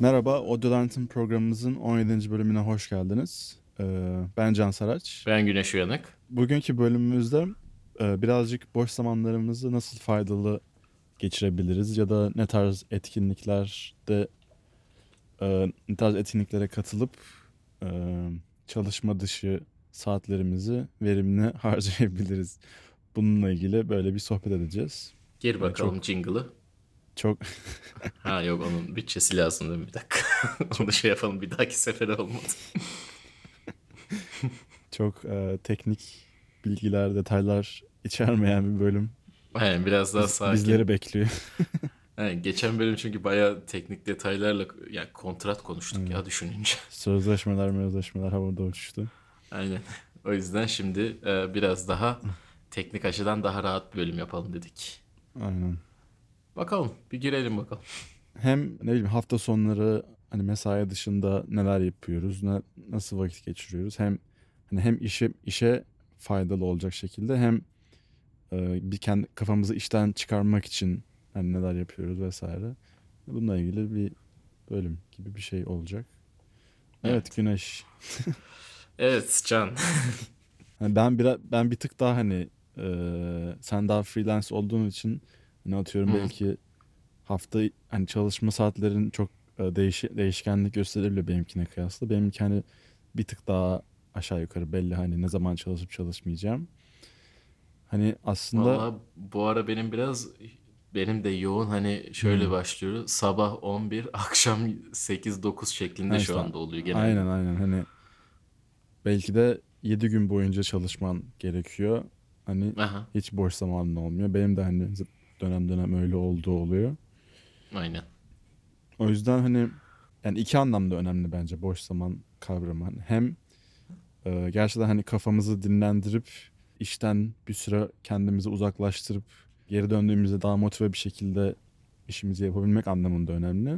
Merhaba, Audio Lantern programımızın 17. bölümüne hoş geldiniz. Ee, ben Can Saraç. Ben Güneş Uyanık. Bugünkü bölümümüzde e, birazcık boş zamanlarımızı nasıl faydalı geçirebiliriz ya da ne tarz etkinliklerde e, ne tarz etkinliklere katılıp e, çalışma dışı saatlerimizi verimli harcayabiliriz. Bununla ilgili böyle bir sohbet edeceğiz. Gir bakalım jingle'ı. Çok Ha yok onun bütçesi lazım değil mi? Bir dakika. Onu şey yapalım bir dahaki sefere olmadı. çok e, teknik bilgiler, detaylar içermeyen bir bölüm. Aynen biraz daha sakin. Bizleri bekliyor. Aynen, geçen bölüm çünkü bayağı teknik detaylarla yani kontrat konuştuk ya düşününce. Sözleşmeler, sözleşmeler havada uçuştu. Aynen. O yüzden şimdi e, biraz daha teknik açıdan daha rahat bir bölüm yapalım dedik. Aynen. Bakalım bir girelim bakalım. Hem ne bileyim hafta sonları hani mesai dışında neler yapıyoruz, ne, nasıl vakit geçiriyoruz. Hem hani hem işe işe faydalı olacak şekilde hem e, bir kendi kafamızı işten çıkarmak için hani neler yapıyoruz vesaire. Bununla ilgili bir bölüm gibi bir şey olacak. Evet, Evet. Güneş. Evet Can. Hani ben biraz ben bir tık daha hani e, sen daha freelance olduğun için hani atıyorum Hı. belki hafta hani çalışma saatlerin çok e, değiş, değişkenlik gösterebiliyor benimkine kıyasla. Benimki hani bir tık daha aşağı yukarı belli hani ne zaman çalışıp çalışmayacağım. Hani aslında Valla bu ara benim biraz benim de yoğun hani şöyle Hmm. başlıyor. Sabah 11, akşam 8-9 şeklinde Ha şu işte, anda oluyor genelde. aynen aynen hani belki de 7 gün boyunca çalışman gerekiyor. Hani Aha, hiç boş zamanın olmuyor. Benim de hani dönem dönem öyle olduğu oluyor. aynen. O yüzden hani yani iki anlamda önemli bence boş zaman kavramı. Hani Hem e, gerçekten hani kafamızı dinlendirip işten bir süre kendimizi uzaklaştırıp geri döndüğümüzde daha motive bir şekilde işimizi yapabilmek anlamında önemli.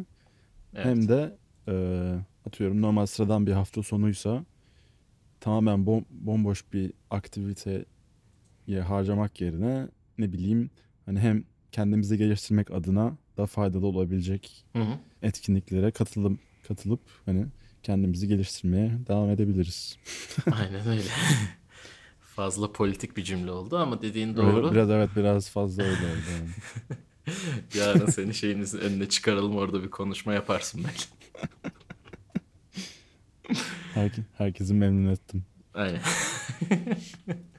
Evet. Hem de e, atıyorum normal sıradan bir hafta sonuysa tamamen bom- bomboş bir aktiviteye harcamak yerine ne bileyim hani hem kendimizi geliştirmek adına da faydalı olabilecek Hı hı. etkinliklere katılıp katılıp hani kendimizi geliştirmeye devam edebiliriz. Aynen öyle. Fazla politik bir cümle oldu ama dediğin doğru. Biraz evet biraz fazla öyle oldu. yani. Yarın seni şeyinizin önüne çıkaralım orada bir konuşma yaparsın belki. Herke- herkesi memnun ettim. Aynen.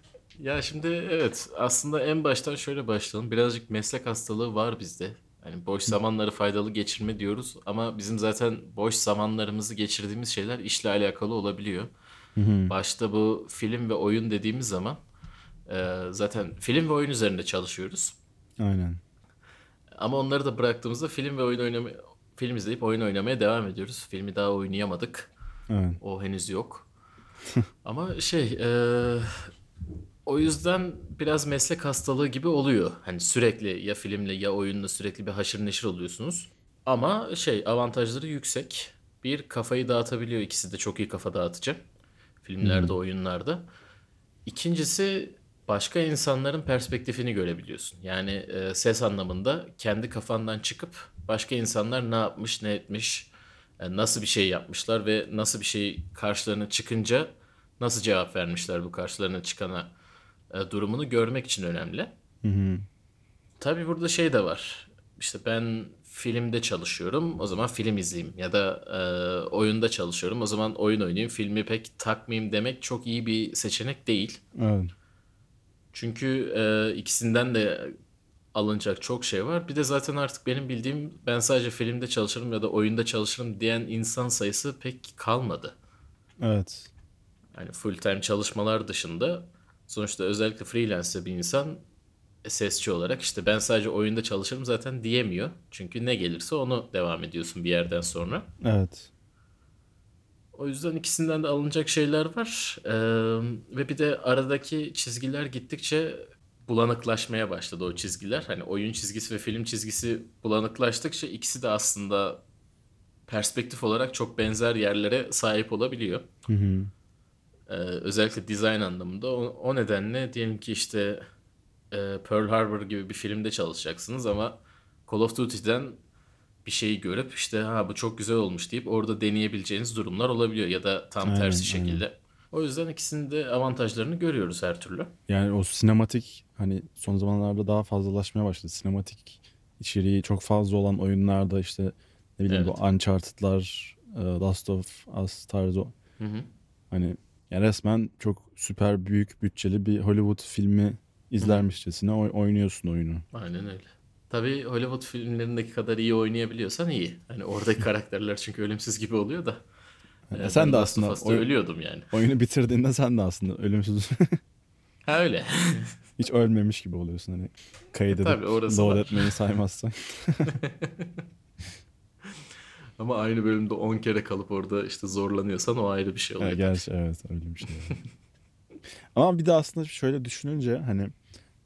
Ya şimdi evet aslında en baştan şöyle başlayalım. Birazcık meslek hastalığı var bizde. Hani boş zamanları faydalı geçirme diyoruz ama bizim zaten boş zamanlarımızı geçirdiğimiz şeyler işle alakalı olabiliyor. Başta bu film ve oyun dediğimiz zaman e, zaten film ve oyun üzerinde çalışıyoruz. Aynen. Ama onları da bıraktığımızda film ve oyun oynamaya film izleyip oyun oynamaya devam ediyoruz. Filmi daha oynayamadık. Evet. O henüz yok. Ama şey e, o yüzden biraz meslek hastalığı gibi oluyor. Hani sürekli ya filmle ya oyunla sürekli bir haşır neşir oluyorsunuz. Ama şey avantajları yüksek. Bir kafayı dağıtabiliyor. İkisi de çok iyi kafa dağıtıcı. Filmlerde, oyunlarda. İkincisi başka insanların perspektifini görebiliyorsun. Yani e, ses anlamında kendi kafandan çıkıp başka insanlar ne yapmış, ne etmiş, e, nasıl bir şey yapmışlar ve nasıl bir şey karşılarına çıkınca nasıl cevap vermişler bu karşılarına çıkana e, durumunu görmek için önemli. Tabii burada şey de var. İşte ben filmde çalışıyorum, o zaman film izleyeyim. Ya da e, oyunda çalışıyorum, o zaman oyun oynayayım. Filmi pek takmayayım demek çok iyi bir seçenek değil. Evet. Çünkü e, ikisinden de alınacak çok şey var. Bir de zaten artık benim bildiğim ben sadece filmde çalışırım ya da oyunda çalışırım diyen insan sayısı pek kalmadı. Evet. Yani full time çalışmalar dışında sonuçta özellikle freelance bir insan sesçi olarak işte ben sadece oyunda çalışırım zaten diyemiyor. Çünkü ne gelirse onu devam ediyorsun bir yerden sonra. Evet. O yüzden ikisinden de alınacak şeyler var. Ee, ve bir de aradaki çizgiler gittikçe bulanıklaşmaya başladı o çizgiler. Hani oyun çizgisi ve film çizgisi bulanıklaştıkça ikisi de aslında perspektif olarak çok benzer yerlere sahip olabiliyor. Hı hı. Ee, özellikle dizayn anlamında. O, o nedenle diyelim ki işte e, Pearl Harbor gibi bir filmde çalışacaksınız ama Call of Duty'den bir şeyi görüp işte ha bu çok güzel olmuş deyip orada deneyebileceğiniz durumlar olabiliyor ya da tam Aynen, tersi aynen. şekilde. O yüzden ikisinin de avantajlarını görüyoruz her türlü. Yani o sinematik hani son zamanlarda daha fazlalaşmaya başladı. Sinematik içeriği çok fazla olan oyunlarda işte ne bileyim Evet. bu Uncharted'lar, e, Last of Us tarzı Hı hı. hani yani resmen çok süper büyük bütçeli bir Hollywood filmi izlermişçesine oy- oynuyorsun oyunu. Aynen öyle. Tabii Hollywood filmlerindeki kadar iyi oynayabiliyorsan iyi. Hani oradaki karakterler çünkü ölümsüz gibi oluyor da. Yani Ee, sen de aslında oy- ölüyordum yani. oyunu bitirdiğinde sen de aslında ölümsüz Ha öyle. hiç ölmemiş gibi oluyorsun hani kaydedip Tabii, orası load var. etmeyi saymazsan. Ama aynı bölümde 10 kere kalıp orada işte zorlanıyorsan o ayrı bir şey oluyor. Evet, gerçi evet öyle bir şey. Ama bir de aslında şöyle düşününce hani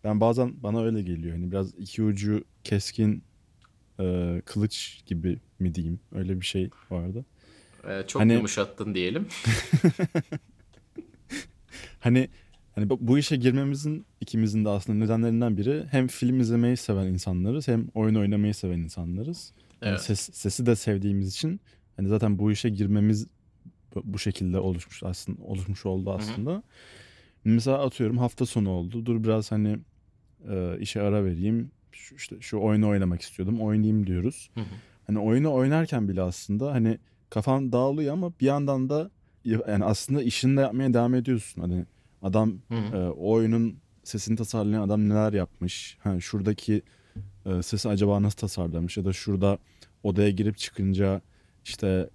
ben bazen bana öyle geliyor. Hani biraz iki ucu keskin e, kılıç gibi mi diyeyim? Öyle bir şey vardı. Ee, çok Hani- yumuşattın diyelim. Hani hani bu- bu işe girmemizin ikimizin de aslında nedenlerinden biri hem film izlemeyi seven insanlarız hem oyun oynamayı seven insanlarız. Yani Evet. ses, sesi de sevdiğimiz için hani zaten bu işe girmemiz bu, şekilde oluşmuş aslında oluşmuş oldu aslında. Mesela atıyorum hafta sonu oldu. Dur biraz hani e, işe ara vereyim. Şu, işte şu oyunu oynamak istiyordum. Oynayayım diyoruz. Hı hı. Hani oyunu oynarken bile aslında hani kafan dağılıyor ama bir yandan da yani aslında işini de yapmaya devam ediyorsun. Hani adam Hı hı. e, o oyunun sesini tasarlayan adam neler yapmış? Ha, şuradaki e, sesi acaba nasıl tasarlamış? Ya da şurada odaya girip çıkınca işte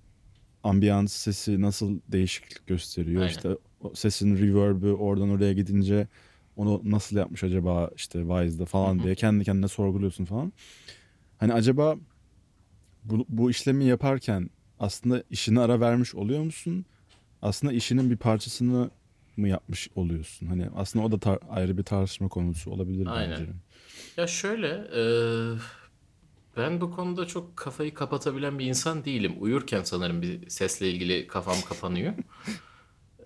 ambiyans sesi nasıl değişiklik gösteriyor? Aynen. İşte o sesin reverb'ü oradan oraya gidince onu nasıl yapmış acaba işte Wise'da falan Hı hı. diye kendi kendine sorguluyorsun falan. Hani acaba bu, bu işlemi yaparken aslında işine ara vermiş oluyor musun? Aslında işinin bir parçasını mı yapmış oluyorsun? Hani aslında o da tar- ayrı bir tartışma konusu olabilir Aynen. bence. Ya şöyle, e, ben bu konuda çok kafayı kapatabilen bir insan değilim. Uyurken sanırım bir sesle ilgili kafam kapanıyor.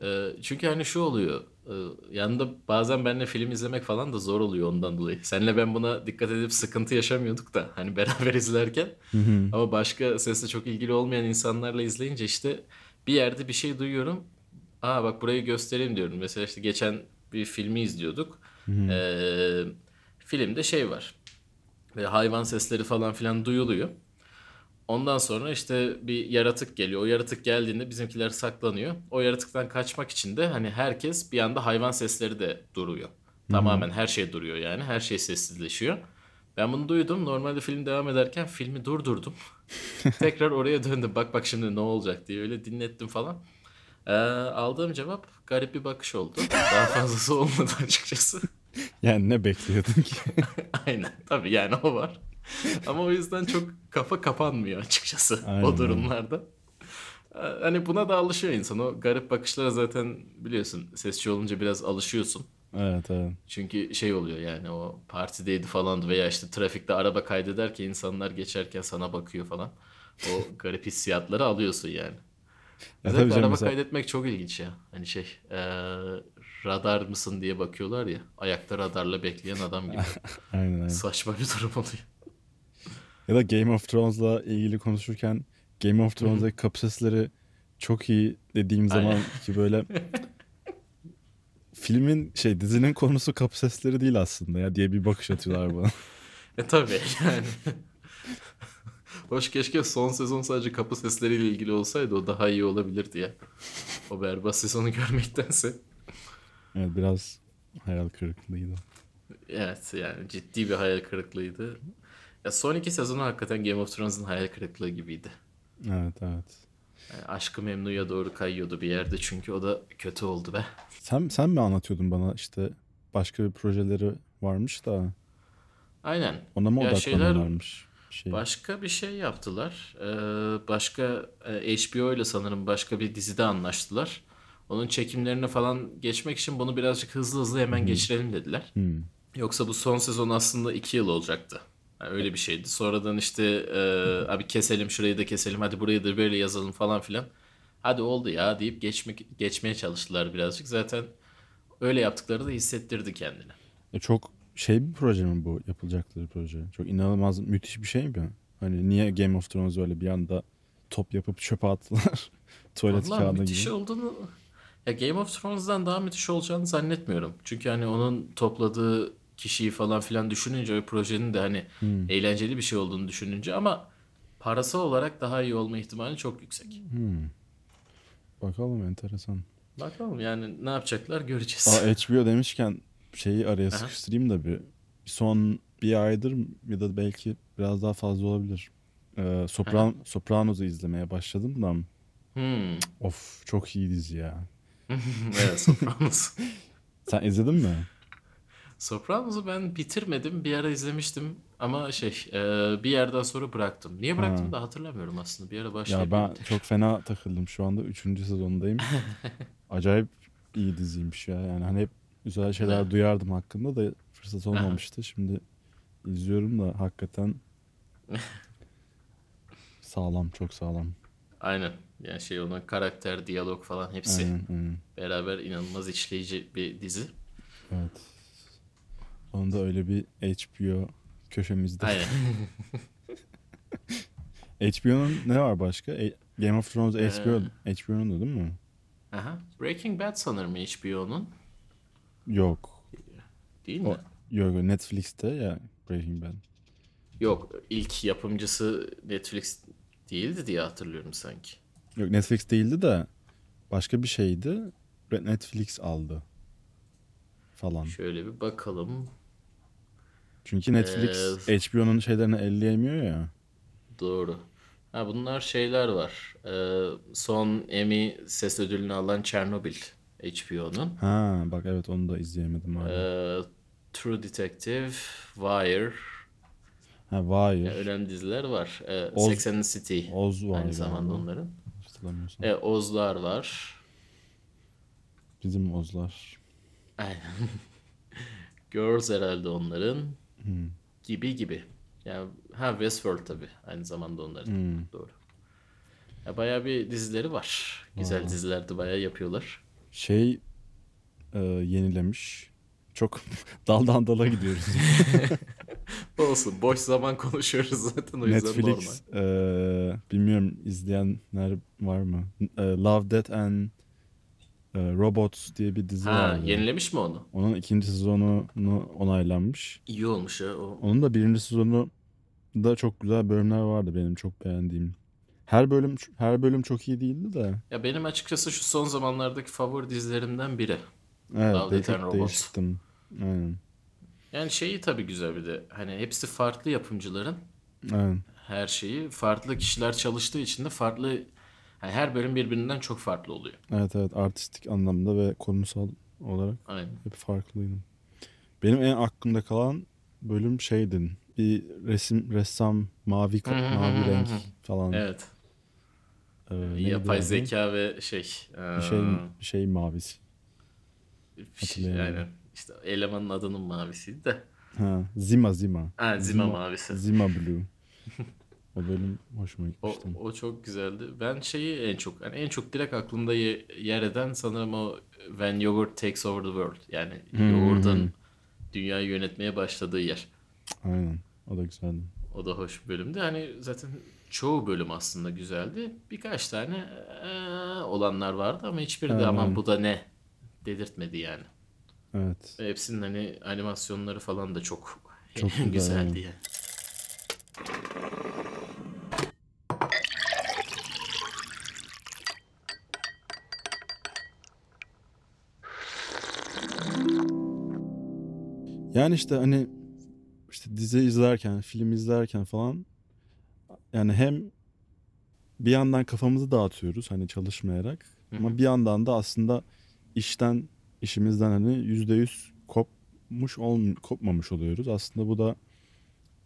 E, çünkü hani şu oluyor, e, yanında bazen benimle film izlemek falan da zor oluyor ondan dolayı. Senle ben buna dikkat edip sıkıntı yaşamıyorduk da hani beraber izlerken. Hı hı. Ama başka sesle çok ilgili olmayan insanlarla izleyince işte bir yerde bir şey duyuyorum. Aa bak burayı göstereyim diyorum. Mesela işte geçen bir filmi izliyorduk. Ee, filmde şey var. Böyle hayvan sesleri falan filan duyuluyor. Ondan sonra işte bir yaratık geliyor. O yaratık geldiğinde bizimkiler saklanıyor. O yaratıktan kaçmak için de hani herkes bir anda hayvan sesleri de duruyor. Tamamen her şey duruyor yani. Her şey sessizleşiyor. Ben bunu duydum. Normalde film devam ederken filmi durdurdum. Tekrar oraya döndüm. Bak bak şimdi ne olacak diye öyle dinlettim falan. Ee, aldığım cevap garip bir bakış oldu. Daha fazlası olmadı açıkçası. Yani ne bekliyordun ki? Aynen. Tabii yani o var. Ama o yüzden çok kafa kapanmıyor açıkçası Aynen, o durumlarda. Ee, Hani buna da alışıyor insan. O garip bakışlara zaten biliyorsun sesçi olunca biraz alışıyorsun. evet evet. Çünkü şey oluyor yani o partideydi falan veya işte trafikte araba kaydederken insanlar geçerken sana bakıyor falan. O garip hissiyatları alıyorsun yani. Ya Özellikle araba mesela- kaydetmek çok ilginç ya. Hani şey eee, radar mısın diye bakıyorlar ya. Ayakta radarla bekleyen adam gibi. Aynen aynen. Saçma bir durum oluyor. Ya da Game of Thrones'la ilgili konuşurken Game of Thrones'daki kapı sesleri çok iyi dediğim zaman Aynen. ki böyle filmin şey dizinin konusu kapı sesleri değil aslında ya diye bir bakış atıyorlar bana. E tabii yani. Hoş keşke son sezon sadece kapı sesleriyle ilgili olsaydı o daha iyi olabilirdi ya. O berbat sezonu görmektense. Evet biraz hayal kırıklığıydı. Evet yani ciddi bir hayal kırıklığıydı. Ya son iki sezonu hakikaten Game of Thrones'un hayal kırıklığı gibiydi. Evet evet. Yani Aşkı Memnu'ya doğru kayıyordu bir yerde çünkü o da kötü oldu be. Sen sen mi anlatıyordun bana işte başka bir projeleri varmış da Aynen. ona mı odaklanıyorlarmış? Şey. Başka bir şey yaptılar. Ee, başka e, HBO ile sanırım başka bir dizide anlaştılar. Onun çekimlerine falan geçmek için bunu birazcık hızlı hızlı hemen geçirelim dediler. Hmm. Yoksa bu son sezon aslında iki yıl olacaktı. Yani öyle bir şeydi. Sonradan işte e, abi keselim şurayı da keselim hadi burayı da böyle yazalım falan filan. Hadi oldu ya deyip geçmek geçmeye çalıştılar birazcık. Zaten öyle yaptıkları da hissettirdi kendini. E çok şey bir proje mi bu yapılacakları proje? Çok inanılmaz müthiş bir şey mi? Hani niye Game of Thrones öyle bir anda top yapıp çöpe attılar. Tuvalet Vallahi kağıdı müthiş gibi. olduğunu ya Game of Thrones'dan daha müthiş olacağını zannetmiyorum. Çünkü hani onun topladığı kişiyi falan filan düşününce ve projenin de hani Hmm. eğlenceli bir şey olduğunu düşününce ama parasal olarak daha iyi olma ihtimali çok yüksek. Hmm. Bakalım enteresan. Bakalım yani ne yapacaklar göreceğiz. Aa, HBO demişken şeyi araya Aha. sıkıştırayım da bir. Son bir aydır ya da belki biraz daha fazla olabilir. Ee, Sopran Sopranos'u izlemeye başladım da Hmm. of çok iyi dizi ya. evet Sopranos. Sen izledin mi? Sopranos'u ben bitirmedim. Bir ara izlemiştim ama şey e, bir yerden sonra bıraktım. Niye bıraktım Ha. da hatırlamıyorum aslında. Bir ara Ya başlayıp ben çok fena takıldım şu anda 3. sezondayım. Acayip iyi diziymiş ya. Yani hani hep güzel şeyler Evet. duyardım hakkında da fırsat olmamıştı. Şimdi izliyorum da hakikaten sağlam, çok sağlam. Aynen. Yani şey onun karakter, diyalog falan hepsi Aynen, aynen. beraber inanılmaz işleyici bir dizi. Evet. Sonunda öyle bir HBO köşemizde. Aynen. HBO'nun ne var başka? E- Game of Thrones HBO, HBO'nun da değil mi? Aha. Breaking Bad sanırım HBO'nun. Yok. Değil mi? O, yok Netflix'te ya Breaking Bad. Yok. ilk yapımcısı Netflix değildi diye hatırlıyorum sanki. Yok Netflix değildi de başka bir şeydi. Netflix aldı falan. Şöyle bir bakalım. Çünkü Netflix HBO'nun şeylerini elleyemiyor ya. Doğru. Ha bunlar şeyler var. Ee, son Emmy ses ödülünü alan Chernobyl HBO'nun. Ha bak evet onu da izleyemedim. Ee, True Detective, Wire, Ha Wire, önemli diziler var. Ee, Oz- Sex and the City Oz var aynı zamanda galiba. onların. Hatırlamıyorsam. Ee, Ozlar var. Bizim Ozlar. Aynen. Girls herhalde onların. Hmm. Gibi gibi. Yani ha Westworld tabii aynı zamanda onların. Hmm. Doğru. Ya bayağı bir dizileri var. Güzel Aa. diziler de bayağı yapıyorlar. Şey e, yenilemiş. Çok daldan dala gidiyoruz. Olsun. Boş zaman konuşuyoruz zaten o yüzden normal. Netflix e, bilmiyorum izleyenler var mı? E, Love, Death and e, Robots diye bir dizi Ha, vardı. yenilemiş mi onu? Onun ikinci sezonu onaylanmış. İyi olmuş ya. O... Onun da birinci sezonu da çok güzel bölümler vardı benim çok beğendiğim. Her bölüm her bölüm çok iyi değildi de. Ya benim açıkçası şu son zamanlardaki favori dizilerimden biri. Evet, Love, de, Death and Robots. değiştim. Aynen. Yani şeyi tabii güzel bir de. Hani hepsi farklı yapımcıların. Aynen. Her şeyi farklı kişiler çalıştığı için de farklı yani her bölüm birbirinden çok farklı oluyor. Evet evet artistik anlamda ve konusal olarak Aynen. hep farklıydı. Benim en aklımda kalan bölüm şeydi. Bir resim ressam mavi mavi renk falan. Evet. Ee, neydi Yapay zeka ve şey. Bir şey bir şey mavisi. şey hatırlayamadım. İşte elemanın adının mavisiydi de. Ha, Zima Zima. Ha, Zima mavisi. Zima Blue. o bölüm hoşuma O, gitmişti. o çok güzeldi. Ben şeyi en çok yani en çok direkt aklımda ye- yer eden sanırım o When Yogurt Takes Over the World. Yani Hmm. yoğurdun dünyayı yönetmeye başladığı yer. Aynen. O da güzeldi. O da hoş bir bölümdü. Hani zaten çoğu bölüm aslında güzeldi. Birkaç tane eee, olanlar vardı ama hiçbiri de aman bu da ne dedirtmedi yani. Evet. Ve hepsinin hani animasyonları falan da çok, Çok güzel, güzeldi yani. Yani işte hani işte dizi izlerken, film izlerken falan yani hem bir yandan kafamızı dağıtıyoruz hani çalışmayarak Hı ama bir yandan da aslında işten işimizden hani yüzde yüz kopmuş ol, kopmamış oluyoruz. Aslında bu da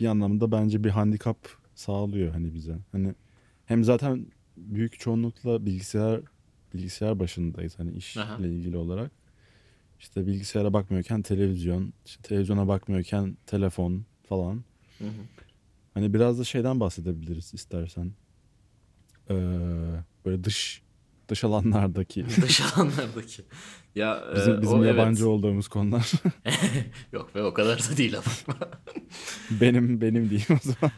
bir anlamda bence bir handikap sağlıyor hani bize. Hani hem zaten büyük çoğunlukla bilgisayar bilgisayar başındayız hani işle Aha. ilgili olarak. İşte bilgisayara bakmıyorken televizyon, işte televizyona bakmıyorken telefon falan. Hı hı. Hani biraz da şeyden bahsedebiliriz istersen. Ee, böyle dış dış alanlardaki Dış alanlardaki. Ya e, bizim, bizim o yabancı evet. olduğumuz konular. Yok be o kadar da değil ama. benim benim diyeyim o zaman.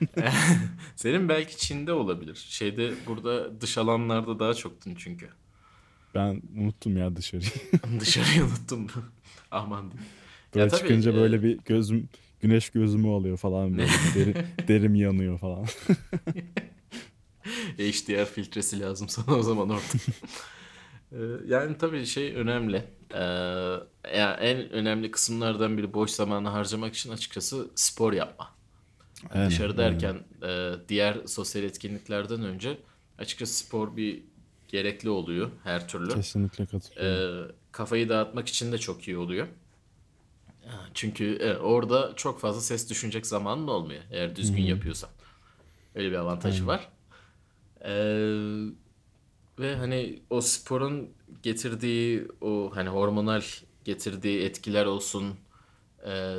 Senin belki Çin'de olabilir. Şeyde burada dış alanlarda daha çoktun çünkü. Ben unuttum ya dışarıyı. Dışarıyı unuttum. Aman diyeyim. Böyle tabii, çıkınca e, böyle bir gözüm güneş gözümü alıyor falan böyle deri, derim yanıyor falan. HDR filtresi lazım sana o zaman orada. Ee, yani tabii şey önemli. Ee, ya en önemli kısımlardan biri boş zamanı harcamak için açıkçası spor yapma. Aynen, Dışarı aynen. derken e, diğer sosyal etkinliklerden önce açıkçası spor bir gerekli oluyor her türlü. Kesinlikle katılıyorum. Ee, kafayı dağıtmak için de çok iyi oluyor. Ha, Çünkü e, orada çok fazla ses düşünecek zamanın olmuyor eğer düzgün yapıyorsan. Öyle bir avantajı var. Ee, ve hani o sporun getirdiği o hani hormonal getirdiği etkiler olsun, e,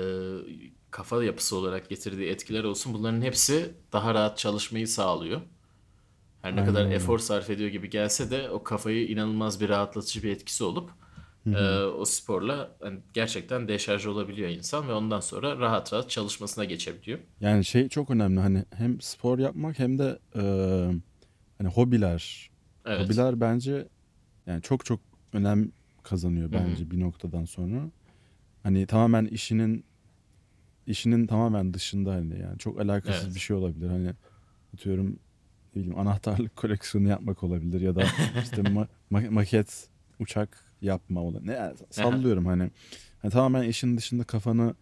kafa yapısı olarak getirdiği etkiler olsun bunların hepsi daha rahat çalışmayı sağlıyor. Her ne kadar Aynen öyle. efor sarf ediyor gibi gelse de o kafayı inanılmaz bir rahatlatıcı bir etkisi olup e, o sporla hani gerçekten deşarj olabiliyor insan ve ondan sonra rahat rahat çalışmasına geçebiliyor. Yani şey çok önemli hani hem spor yapmak hem de e, hani hobiler. Evet. Hobiler bence yani çok çok önem kazanıyor bence bir noktadan sonra. Hani tamamen işinin işinin tamamen dışında hani yani çok alakasız Evet. bir şey olabilir. Hani atıyorum ne bileyim anahtarlık koleksiyonu yapmak olabilir ya da işte ma- ma- maket uçak yapma olabilir. Ne yani sallıyorum hani. Hani tamamen işin dışında kafanı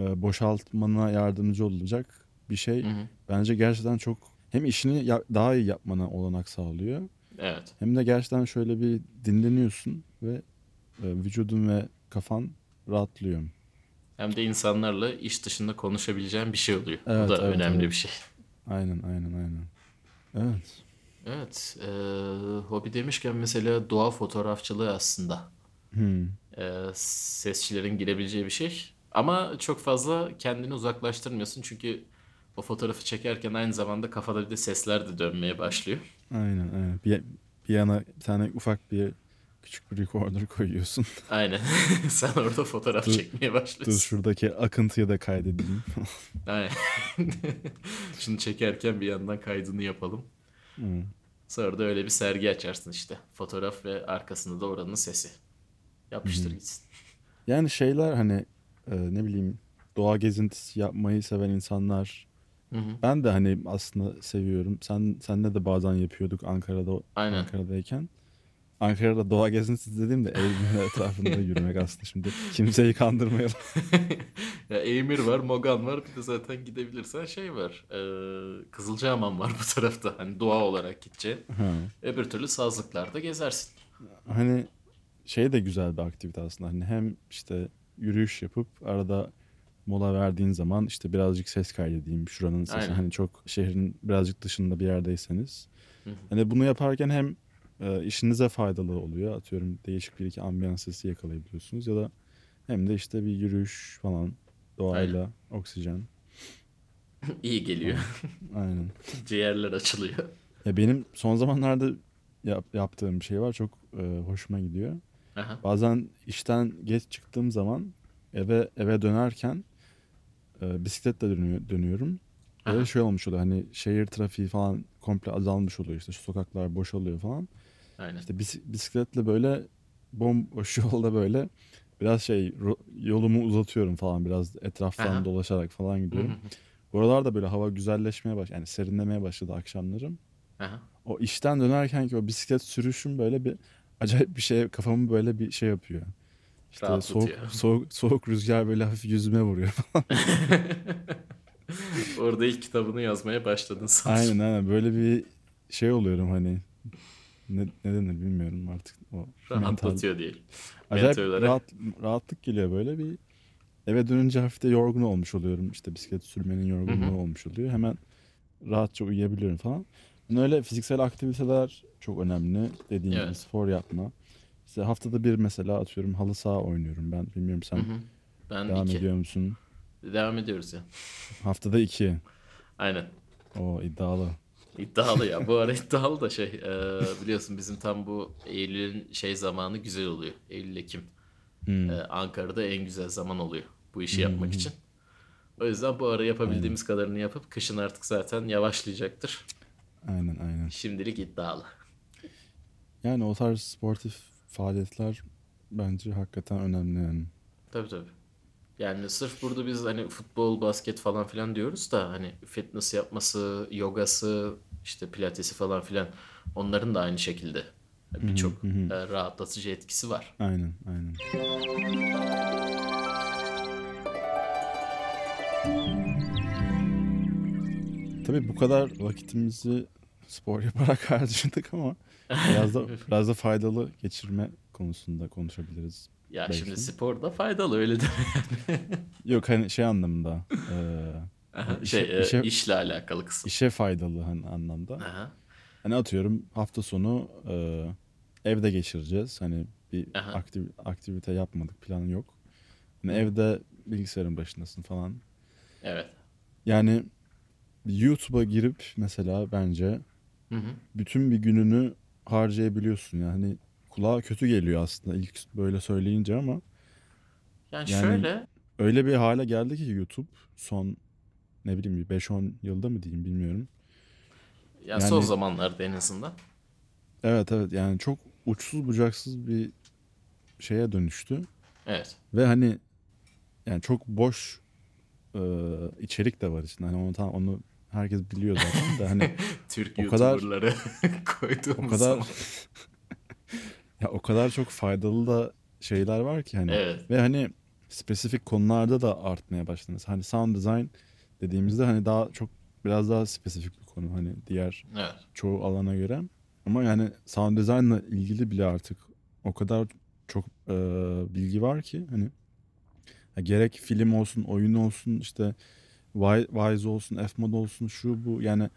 e, boşaltmana yardımcı olacak bir şey Hı hı. bence gerçekten çok hem işini daha iyi yapmana olanak sağlıyor Evet. hem de gerçekten şöyle bir dinleniyorsun ve e, vücudun ve kafan rahatlıyor. Hem de insanlarla iş dışında konuşabileceğin bir şey oluyor. Evet, Bu da evet, önemli evet. bir şey. Aynen aynen aynen. Evet. Evet, e, hobi demişken mesela doğa fotoğrafçılığı aslında Hmm. e, sesçilerin girebileceği bir şey. Ama çok fazla kendini uzaklaştırmıyorsun çünkü o fotoğrafı çekerken aynı zamanda kafada bir de sesler de dönmeye başlıyor. Aynen aynen. Bir, bir yana bir tane ufak bir küçük bir recorder koyuyorsun. Aynen. Sen orada fotoğraf Dur- çekmeye Dur başlıyorsun. şuradaki akıntıyı da kaydedeyim. Aynen. Şunu çekerken bir yandan kaydını yapalım. Hmm. Sonra da öyle bir sergi açarsın işte. Fotoğraf ve arkasında da oranın sesi. Yapıştır gitsin. Yani şeyler hani e, ne bileyim doğa gezintisi yapmayı seven insanlar Hı hı. ben de hani aslında seviyorum. Sen senle de bazen yapıyorduk Ankara'da Aynen. Ankara'dayken. Ankara'da doğa gezintisi dediğim de Eylül'ün etrafında yürümek aslında şimdi kimseyi kandırmayalım. ya Eymir var, Mogan var. Bir de zaten gidebilirsen şey var. E, Kızılcahamam var bu tarafta. Hani doğa olarak. Ha. Öbür türlü sazlıklarda gezersin. Hani şey de güzel bir aktivite aslında. Hani hem işte yürüyüş yapıp arada mola verdiğin zaman işte birazcık ses kaydedeyim şuranın sesi. Aynen. Hani çok şehrin birazcık dışında bir yerdeyseniz. Hı hı. Hani bunu yaparken hem e, işinize faydalı oluyor. Atıyorum değişik bir iki ambiyans sesi yakalayabiliyorsunuz ya da hem de işte bir yürüyüş falan doğayla oksijen. İyi geliyor. Aynen. Ciğerler açılıyor. Ya benim son zamanlarda yap- yaptığım bir şey var çok e, hoşuma gidiyor. Aha. Bazen işten geç çıktığım zaman eve eve dönerken e, bisikletle dönüyor, dönüyorum. Böyle şey olmuş oluyor hani şehir trafiği falan komple azalmış oluyor işte şu sokaklar boşalıyor falan. Aynen. İşte bis- bisikletle böyle bomboş yolda böyle biraz şey yolumu uzatıyorum falan biraz etraftan Aha. dolaşarak falan gidiyorum. Buralarda böyle hava güzelleşmeye baş yani serinlemeye başladı akşamları. Aha. O işten dönerken ki o bisiklet sürüşüm böyle bir acayip bir şey kafamı böyle bir şey yapıyor. İşte soğuk, soğuk soğuk rüzgar böyle hafif yüzüme vuruyor. Orada ilk kitabını yazmaya başladın sanırım. aynen aynen böyle bir şey oluyorum hani ne, ne denir bilmiyorum artık o mental. Rahatlatıyor değil. Acayip olarak. rahat, rahatlık geliyor böyle bir eve dönünce hafif de yorgun olmuş oluyorum işte bisiklet sürmenin yorgunluğu olmuş oluyor hemen rahatça uyuyabiliyorum falan. Yani öyle fiziksel aktiviteler çok önemli dediğim gibi Evet. spor yapma. İşte haftada bir mesela atıyorum halı saha oynuyorum ben bilmiyorum sen Hı hı. Ben devam iki. ediyor musun? Devam ediyoruz ya. Haftada iki. Aynen. O iddialı. İddialı ya. Bu ara iddialı da şey e, biliyorsun bizim tam bu Eylül'ün şey zamanı güzel oluyor. Eylül-Ekim. Hmm. E, Ankara'da en güzel zaman oluyor bu işi yapmak için. O yüzden bu ara yapabildiğimiz kadarını yapıp kışın artık zaten yavaşlayacaktır. Aynen aynen. Şimdilik iddialı. Yani o tarz sportif faaliyetler bence hakikaten önemli yani. Tabii tabii. Yani sırf burada biz hani futbol, basket falan filan diyoruz da hani fitness yapması, yogası, işte pilatesi falan filan onların da aynı şekilde birçok e, rahatlatıcı etkisi var. Aynen aynen. Tabii bu kadar vakitimizi spor yaparak harcadık ama biraz da biraz da faydalı geçirme konusunda konuşabiliriz. Ya Belki. şimdi spor da faydalı öyle deme. Yok hani şey anlamında e, şey işe, e, işe, işle alakalı kısım. işe faydalı hani anlamda. Aha. Hani atıyorum hafta sonu e, evde geçireceğiz. Hani bir Aha. aktiv, aktivite yapmadık, plan yok. Hani evde bilgisayarın başındasın falan. Evet. Yani YouTube'a girip mesela bence Hı hı. bütün bir gününü harcayabiliyorsun. Yani kulağa kötü geliyor aslında ilk böyle söyleyince ama Yani, Yani- şöyle öyle bir hale geldi ki YouTube son ne bileyim bir 5-10 yılda mı diyeyim bilmiyorum. ya son yani- zamanlarda en azından. Evet evet yani çok uçsuz bucaksız bir şeye dönüştü. Evet. Ve hani yani çok boş e, içerik de var içinde. Hani onu onu herkes biliyor zaten de hani Türk O kadar- YouTuber'ları o koyduğumuz kadar zaman. ya o kadar çok faydalı da şeyler var ki hani Evet. ve hani spesifik konularda da artmaya başladı. Mesela Hani sound design dediğimizde hani daha çok biraz daha spesifik bir konu hani diğer Evet. çoğu alana göre. Ama yani sound design'la ilgili bile artık o kadar çok e, bilgi var ki hani ya gerek film olsun, oyun olsun, işte Wise olsun, F-Mod olsun, şu bu yani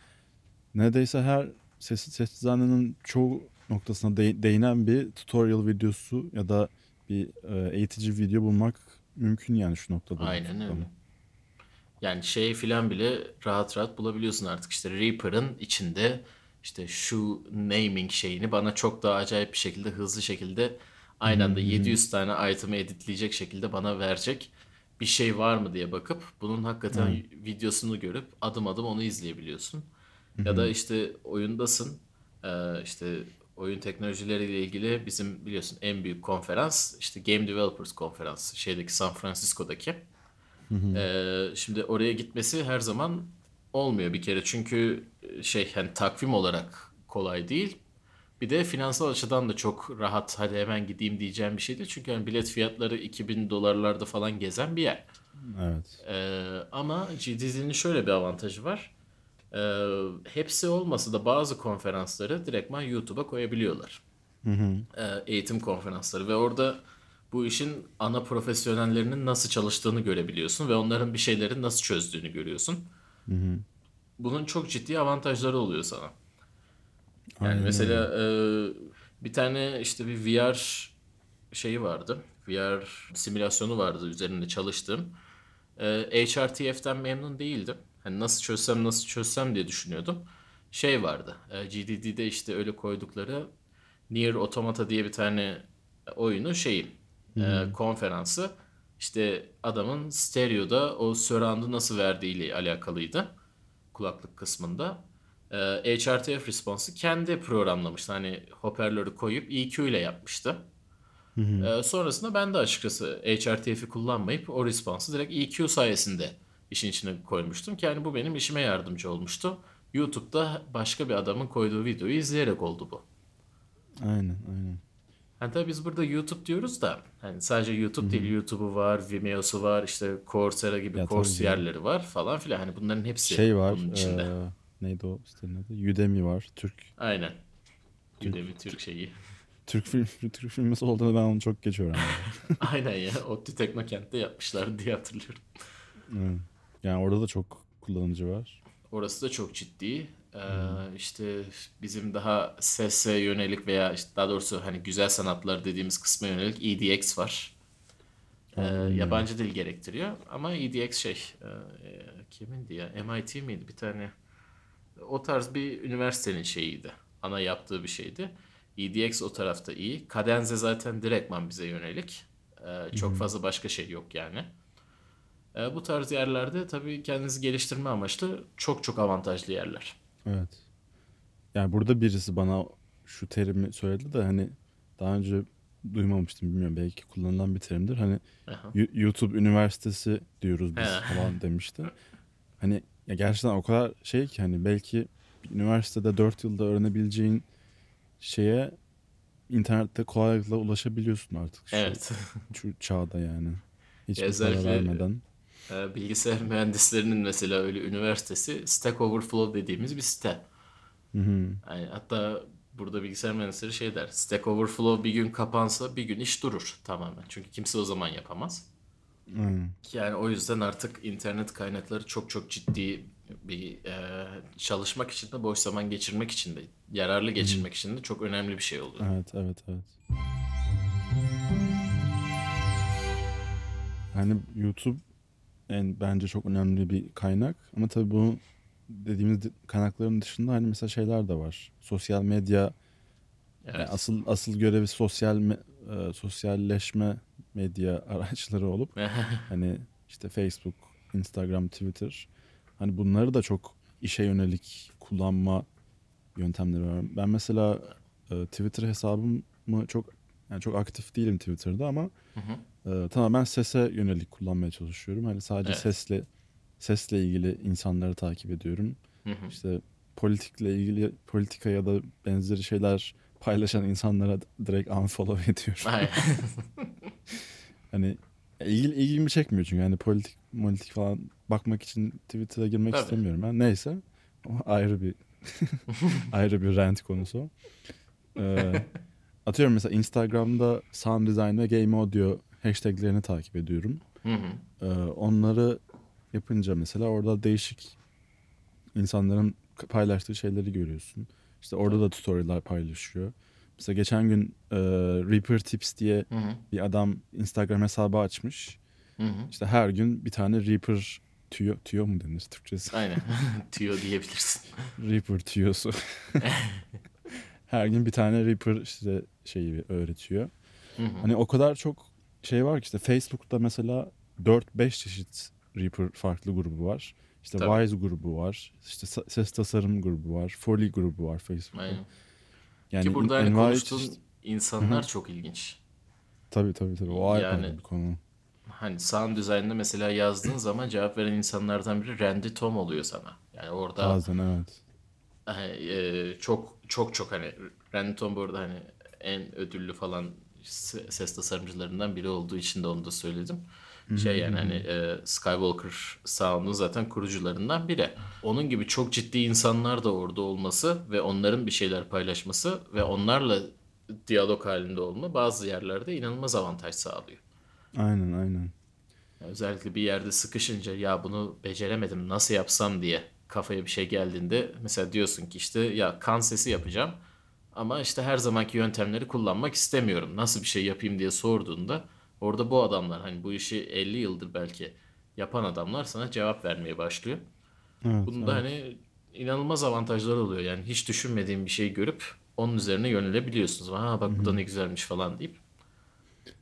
neredeyse her ses, ses dizaynının çoğu noktasına de- değinen bir tutorial videosu ya da bir e, eğitici video bulmak mümkün yani şu noktada. Aynen öyle. Yani şey filan bile rahat rahat bulabiliyorsun artık. İşte Reaper'ın içinde işte şu naming şeyini bana çok daha acayip bir şekilde hızlı şekilde aynı anda 700 tane item'ı editleyecek şekilde bana verecek bir şey var mı diye bakıp bunun hakikaten videosunu görüp adım adım onu izleyebiliyorsun. Ya da işte oyundasın Ee, işte oyun teknolojileriyle ilgili bizim biliyorsun en büyük konferans işte Game Developers Konferansı şeydeki San Francisco'daki. Ee, şimdi oraya gitmesi her zaman olmuyor bir kere çünkü e, şey hani takvim olarak kolay değil. Bir de finansal açıdan da çok rahat hadi hemen gideyim diyeceğim bir şey değil. Çünkü hani bilet fiyatları 2000 dolarlarda falan gezen bir yer. Evet. Ee, ama GDD'nin şöyle bir avantajı var. Ee, hepsi olmasa da bazı konferansları direktman YouTube'a koyabiliyorlar. Ee, eğitim konferansları ve orada bu işin ana profesyonellerinin nasıl çalıştığını görebiliyorsun ve onların bir şeyleri nasıl çözdüğünü görüyorsun. Bunun çok ciddi avantajları oluyor sana. Yani Aynen mesela e, bir tane işte bir VR şeyi vardı. VR simülasyonu vardı üzerinde çalıştığım. E, HRTF'den memnun değildim. Hani nasıl çözsem nasıl çözsem diye düşünüyordum. Şey vardı. E, GDD'de işte öyle koydukları Nier Automata diye bir tane oyunu şeyi e, konferansı işte adamın stereoda o surround'u nasıl verdiğiyle alakalıydı kulaklık kısmında. E, HRTF response'ı kendi programlamıştı. Hani hoparlörü koyup EQ ile yapmıştı. E, sonrasında ben de açıkçası HRTF'i kullanmayıp o response'ı direkt EQ sayesinde işin içine koymuştum ki yani bu benim işime yardımcı olmuştu. YouTube'da başka bir adamın koyduğu videoyu izleyerek oldu bu. Aynen aynen. Hani tabii biz burada YouTube diyoruz da hani sadece YouTube değil YouTube'u var, Vimeo'su var, işte Coursera gibi Ya tabii. yerleri var falan filan. Hani bunların hepsi Şey var. bunun içinde. e, neydi o sitenin adı? Udemy var. Türk Aynen. Udemy Türk şeyi. Türk film Türk filmi olduğunu ben onu çok geç öğrendim. Aynen ya. ODTÜ Teknokent'te yapmışlar diye hatırlıyorum. Evet. Yani orada da çok kullanıcı var. Orası da çok ciddi. Ee, işte bizim daha sese yönelik veya işte daha doğrusu hani güzel sanatlar dediğimiz kısma yönelik EDX var. Ee, yabancı dil gerektiriyor ama EDX şey e, e, kimindi ya MIT miydi bir tane o tarz bir üniversitenin şeyiydi. Ana yaptığı bir şeydi. EDX o tarafta iyi. Cadenze zaten direktman bize yönelik. Ee, çok fazla başka şey yok yani. Ee, bu tarz yerlerde tabii kendinizi geliştirme amaçlı çok çok avantajlı yerler. Evet. Yani burada birisi bana şu terimi söyledi de hani daha önce duymamıştım bilmiyorum belki kullanılan bir terimdir. Hani Aha. YouTube Üniversitesi diyoruz biz falan demişti. Hani ya gerçekten o kadar şey ki hani belki üniversitede 4 yılda öğrenebileceğin şeye internette kolaylıkla ulaşabiliyorsun artık şu, Evet. şu çağda yani. Hiçbir para vermeden. Ee, Bilgisayar mühendislerinin mesela öyle üniversitesi Stack Overflow dediğimiz bir site. Hı hı. Yani hatta burada bilgisayar mühendisleri şey der. Stack Overflow bir gün kapansa bir gün iş durur tamamen. Çünkü kimse o zaman yapamaz. Aynen. Yani o yüzden artık internet kaynakları çok çok ciddi bir e, çalışmak için de boş zaman geçirmek için de yararlı geçirmek için de çok önemli bir şey oluyor. Evet, evet, evet. Yani YouTube en bence çok önemli bir kaynak ama tabii bu dediğimiz di- kaynakların dışında hani mesela şeyler de var. Sosyal medya yani Evet. asıl asıl görevi sosyal e, sosyalleşme medya araçları olup hani işte Facebook, Instagram, Twitter hani bunları da çok işe yönelik kullanma yöntemleri var. Ben mesela e, Twitter hesabımı çok yani çok aktif değilim Twitter'da ama Hı hı. e, tamamen sese yönelik kullanmaya çalışıyorum. Hani sadece Evet. sesle sesle ilgili insanları takip ediyorum. Hı hı. İşte politikle ilgili politika ya da benzeri şeyler paylaşan insanlara direkt unfollow ediyorum. Hani ilgili, ilgimi çekmiyor çünkü hani politik politik falan bakmak için Twitter'a girmek Tabii. istemiyorum ben. Neyse. O ayrı bir ayrı bir rant konusu. Ee, atıyorum mesela Instagram'da sound design ve game audio hashtaglerini takip ediyorum. Hı hı. Ee, onları yapınca mesela orada değişik insanların paylaştığı şeyleri görüyorsun. İşte orada da tutorial'lar paylaşıyor. Mesela geçen gün e, Reaper Tips diye Hı hı. bir adam Instagram hesabı açmış. Hı hı. İşte her gün bir tane Reaper tüyo, tüyo mu denir Türkçesi? Aynen. Tüyo diyebilirsin. Reaper tüyosu. her gün bir tane Reaper işte şeyi öğretiyor. Hı hı. Hani o kadar çok şey var ki işte Facebook'ta mesela 4-5 çeşit Reaper farklı grubu var. İşte Tabii. Wise grubu var. İşte ses tasarım grubu var. Foley grubu var Facebook'ta. Aynen. Yani Ki burada hani envai konuştuğun çeşit- insanlar çok ilginç. Tabii tabii tabii. O ayrı Yani- bir konu. Hani sound design'da mesela yazdığın zaman cevap veren insanlardan biri Randy Tom oluyor sana. Yani orada Bazen evet. hani, e, çok çok çok hani Randy Tom bu arada hani en ödüllü falan se- ses tasarımcılarından biri olduğu için de onu da söyledim. Şey yani hani e, Skywalker Sound'un zaten kurucularından biri. Onun gibi çok ciddi insanlar da orada olması ve onların bir şeyler paylaşması ve onlarla diyalog halinde olma bazı yerlerde inanılmaz avantaj sağlıyor. Aynen aynen. Özellikle bir yerde sıkışınca ya bunu beceremedim nasıl yapsam diye kafaya bir şey geldiğinde mesela diyorsun ki işte ya kan sesi yapacağım ama işte her zamanki yöntemleri kullanmak istemiyorum. Nasıl bir şey yapayım diye sorduğunda orada bu adamlar hani bu işi 50 yıldır belki yapan adamlar sana cevap vermeye başlıyor. Evet, Bunun da hani inanılmaz avantajları oluyor. Yani hiç düşünmediğin bir şeyi görüp onun üzerine yönelebiliyorsunuz. Ha bak bu da ne güzelmiş falan deyip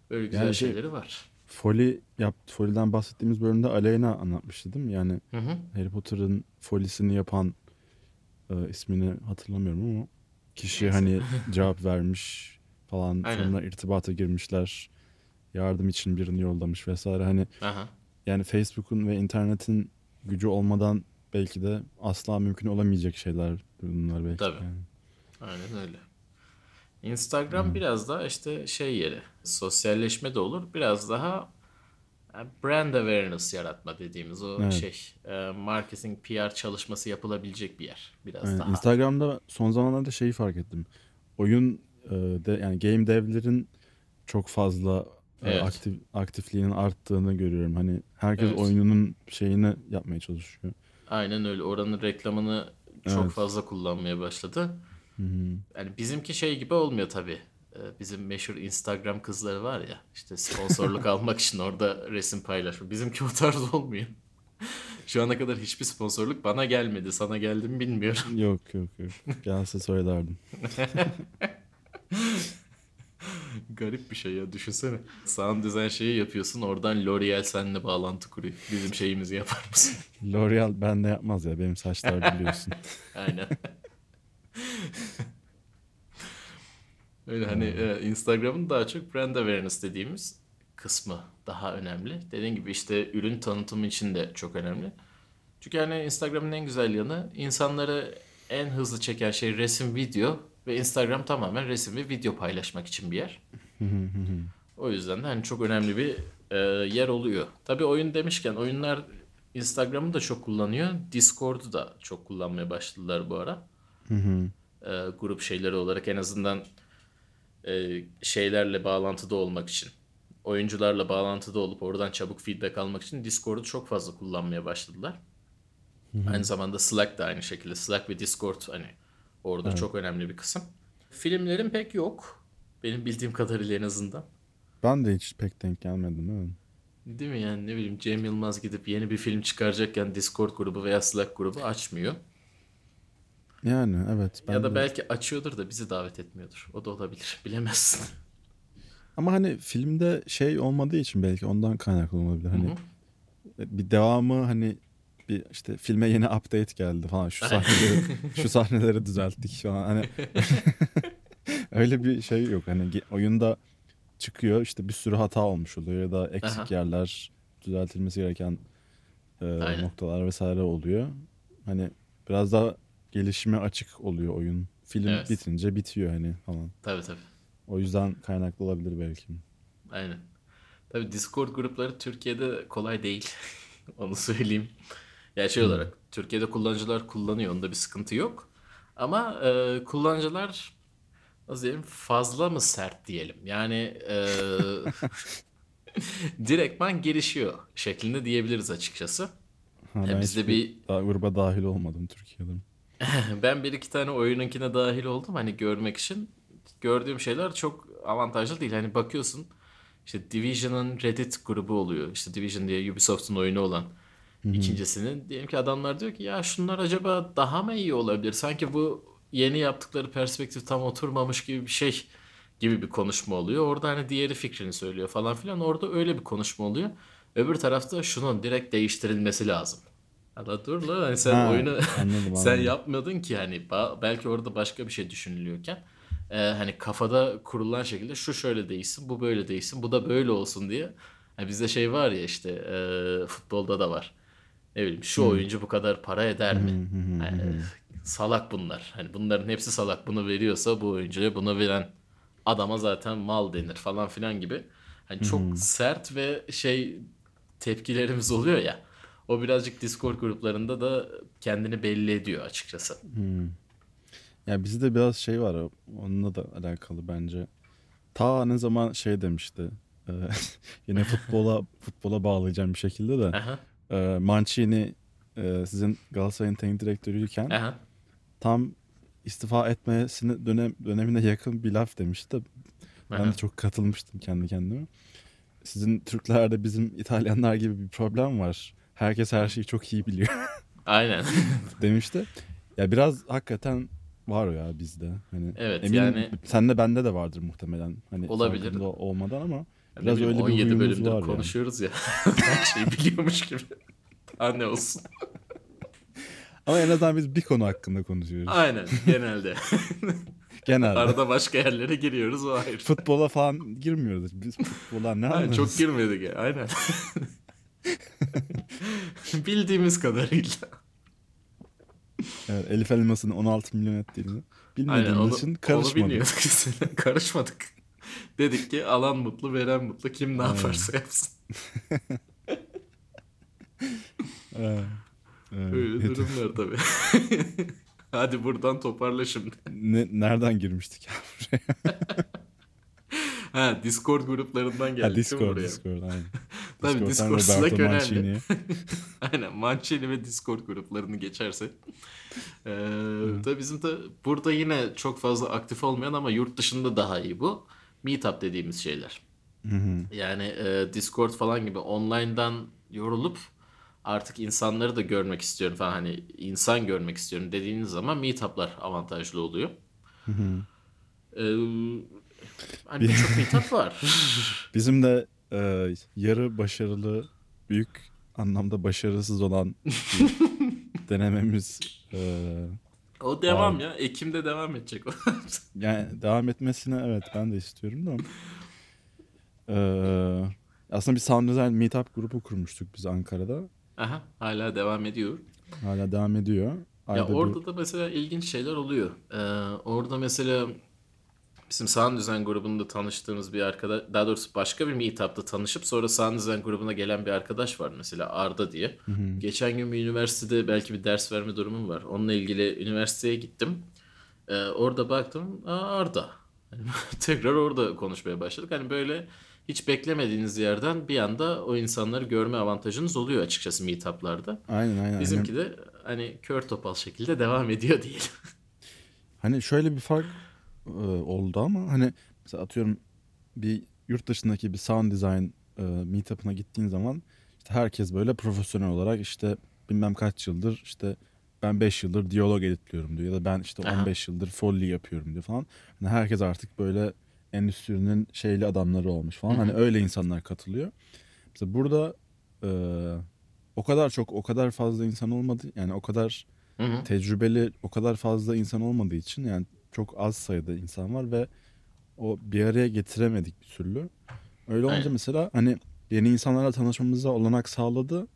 böyle güzel Yani şey- şeyleri var. Foley yap, Foley'den bahsettiğimiz bölümde Aleyna anlatmıştı değil mi? Yani Hı hı. Harry Potter'ın folisini yapan e, ismini hatırlamıyorum ama kişi Neyse. hani cevap vermiş falan Aynen. sonra irtibata girmişler. Yardım için birini yollamış vesaire. Hani Aha. yani Facebook'un ve internetin gücü olmadan belki de asla mümkün olamayacak şeyler bunlar belki. Tabii. yani. Aynen öyle. Instagram biraz daha işte şey yeri, sosyalleşme de olur. Biraz daha e, brand awareness yaratma dediğimiz o Evet. şey, e, marketing, PR çalışması yapılabilecek bir yer. Biraz Aynen. daha. Instagram'da son zamanlarda şeyi fark ettim. Oyun e, de yani game devlerin çok fazla Evet. aktif aktifliğinin arttığını görüyorum. Hani herkes Evet. oyununun şeyini yapmaya çalışıyor. Aynen öyle. Oranın reklamını çok Evet. fazla kullanmaya başladı. Hı hı. Yani bizimki şey gibi olmuyor tabii. Ee, Bizim meşhur Instagram kızları var ya işte sponsorluk almak için orada resim paylaşma. Bizimki o tarz olmuyor. Şu ana kadar hiçbir sponsorluk bana gelmedi. Sana geldi mi bilmiyorum. Yok yok yok. Gelse söylerdim. Garip bir şey ya düşünsene. Sound design şeyi yapıyorsun oradan L'Oreal seninle bağlantı kuruyor. Bizim şeyimizi yapar mısın? L'Oreal bende yapmaz ya. Benim saçlar biliyorsun. Aynen. Öyle hani e, Instagram'ın daha çok brand awareness dediğimiz kısmı daha önemli. Dediğim gibi işte ürün tanıtımı için de çok önemli. Çünkü hani Instagram'ın en güzel yanı insanları en hızlı çeken şey resim, video ve Instagram tamamen resim ve video paylaşmak için bir yer. O yüzden de hani çok önemli bir e, yer oluyor. Tabii oyun demişken oyunlar Instagram'ı da çok kullanıyor. Discord'u da çok kullanmaya başladılar bu ara. E, grup şeyleri olarak en azından e, şeylerle bağlantıda olmak için. Oyuncularla bağlantıda olup oradan çabuk feedback almak için Discord'u çok fazla kullanmaya başladılar. Aynı zamanda Slack da aynı şekilde. Slack ve Discord hani orada çok önemli bir kısım. Filmlerin pek yok. Benim bildiğim kadarıyla en azından. Ben de hiç pek denk gelmedim. Evet. Değil mi yani ne bileyim Cem Yılmaz gidip yeni bir film çıkaracakken Discord grubu veya Slack grubu açmıyor. Yani evet. Ben ya da de- belki açıyordur da bizi davet etmiyordur. O da olabilir. Bilemezsin. Ama hani filmde şey olmadığı için belki ondan kaynaklı olabilir. Hani Hı bir devamı hani bir işte filme yeni update geldi falan şu sahneleri şu sahneleri düzelttik falan hani öyle bir şey yok hani oyunda çıkıyor işte bir sürü hata olmuş oluyor ya da eksik Aha. yerler düzeltilmesi gereken e, Aynen. noktalar vesaire oluyor. Hani biraz daha gelişime açık oluyor oyun. Film Evet. bitince bitiyor hani falan. Tabii tabii. O yüzden kaynaklı olabilir belki. Aynen. Tabii Discord grupları Türkiye'de kolay değil. Onu söyleyeyim. Ya şey olarak Türkiye'de kullanıcılar kullanıyor. Onda bir sıkıntı yok. Ama e, kullanıcılar nasıl diyelim fazla mı sert diyelim. Yani e, direktman girişiyor şeklinde diyebiliriz açıkçası. Ha, ben bizde bir- daha gruba dahil olmadım Türkiye'de. Ben bir iki tane oyununkine dahil oldum hani görmek için. Gördüğüm şeyler çok avantajlı değil. Hani bakıyorsun işte Division'ın Reddit grubu oluyor. İşte Division diye Ubisoft'un oyunu olan ikincisinin. Diyelim ki adamlar diyor ki ya şunlar acaba daha mı iyi olabilir? Sanki bu yeni yaptıkları perspektif tam oturmamış gibi bir şey gibi bir konuşma oluyor. Orada hani diğeri fikrini söylüyor falan filan. Orada öyle bir konuşma oluyor. Öbür tarafta şunun direkt değiştirilmesi lazım. Hala dur lan hani sen Ha, oyunu sen yapmadın ki hani belki orada başka bir şey düşünülüyorken e, hani kafada kurulan şekilde şu şöyle değişsin bu böyle değişsin bu da böyle olsun diye hani bizde şey var ya işte e, futbolda da var ne bileyim şu oyuncu bu kadar para eder mi? Yani, salak bunlar. Hani bunların hepsi salak. Bunu veriyorsa bu oyuncuya bunu veren adama zaten mal denir falan filan gibi. Hani çok sert ve şey tepkilerimiz oluyor ya. O birazcık Discord gruplarında da kendini belli ediyor açıkçası. Ya bizde biraz şey var onunla da alakalı bence. Ta ne zaman şey demişti. e, yine futbola futbola bağlayacağım bir şekilde de. Aha, E, Mancini e, sizin Galatasaray'ın teknik direktörüyken aha. tam istifa etmesine dönem, dönemine yakın bir laf demişti. de Ben Aha. de çok katılmıştım kendi kendime. Sizin Türklerde bizim İtalyanlar gibi bir problem var. Herkes her şeyi çok iyi biliyor Aynen. demişti. Ya biraz hakikaten var o ya bizde. Hani Evet, eminim yani- sende bende de vardır muhtemelen. Hani Olabilir. olmadan ama biraz bileyim, öyle bir 17 huyumuz bölümdür var yani. konuşuyoruz ya. Her şeyi biliyormuş gibi. Daha ne olsun. Ama en azından biz bir konu hakkında konuşuyoruz. Aynen genelde. Genelde. Arada başka yerlere giriyoruz o ayrı. Futbola falan girmiyoruz. Biz futbola ne anlarız? çok girmedik ya. Aynen. Bildiğimiz kadarıyla. Evet, Elif Elmas'ın 16 milyon ettiğini Aynen bilmediğimiz onu, için onu karışmadık. bilmiyorduk. Karışmadık. Dedik ki alan mutlu veren mutlu kim ne yaparsa yapsın. Öyle durumlar tabii. Hadi buradan toparla şimdi. Ne, nereden girmiştik ya buraya? Ha Discord gruplarından geldik Ha, Discord, buraya? Discord aynen. Tabii Discord Slack önemli. Aynen Mancini ve Discord gruplarını geçersek. Ee, tabii bizim de burada yine çok fazla aktif olmayan ama yurt dışında daha iyi bu. Meetup dediğimiz şeyler. Hı hı. Yani e, Discord falan gibi online'dan yorulup artık insanları da görmek istiyorum falan hani insan görmek istiyorum dediğiniz zaman meetup'lar avantajlı oluyor. Ee, hani birçok meetup var. Bizim de e, yarı başarılı, büyük anlamda başarısız olan denememiz e, O devam ya. Ekim'de devam edecek o. yani devam etmesine evet ben de istiyorum da. E, aslında bir sound design meetup grubu kurmuştuk biz Ankara'da. Aha, hala devam ediyor. Hala devam ediyor. Ya Ayda bir- orada da mesela ilginç şeyler oluyor. Ee, orada mesela bizim Sound Design grubunda tanıştığımız bir arkadaş, daha doğrusu başka bir meetup'ta tanışıp sonra Sound Design grubuna gelen bir arkadaş var mesela Arda diye. Geçen gün bir üniversitede belki bir ders verme durumum var. Onunla ilgili üniversiteye gittim. Ee, orada baktım, Aa, Arda. Hani tekrar orada konuşmaya başladık. Hani böyle hiç beklemediğiniz yerden bir anda o insanları görme avantajınız oluyor açıkçası meetup'larda. Aynen aynen. Bizimki de hani kör topal şekilde devam ediyor diyelim. Hani şöyle bir fark e, oldu ama hani mesela atıyorum bir yurt dışındaki bir sound design e, meetup'ına gittiğin zaman işte herkes böyle profesyonel olarak işte bilmem kaç yıldır işte ben 5 yıldır diyalog editliyorum diyor ya da ben işte Aha. 15 yıldır foley yapıyorum diyor falan. Hani herkes artık böyle endüstrinin şeyli adamları olmuş falan. Hani öyle insanlar katılıyor. Mesela burada e, o kadar çok o kadar fazla insan olmadı yani o kadar Hı hı. tecrübeli o kadar fazla insan olmadığı için yani çok az sayıda insan var ve o bir araya getiremedik bir türlü. Öyle olunca Aynen. mesela hani yeni insanlarla tanışmamıza olanak sağladı.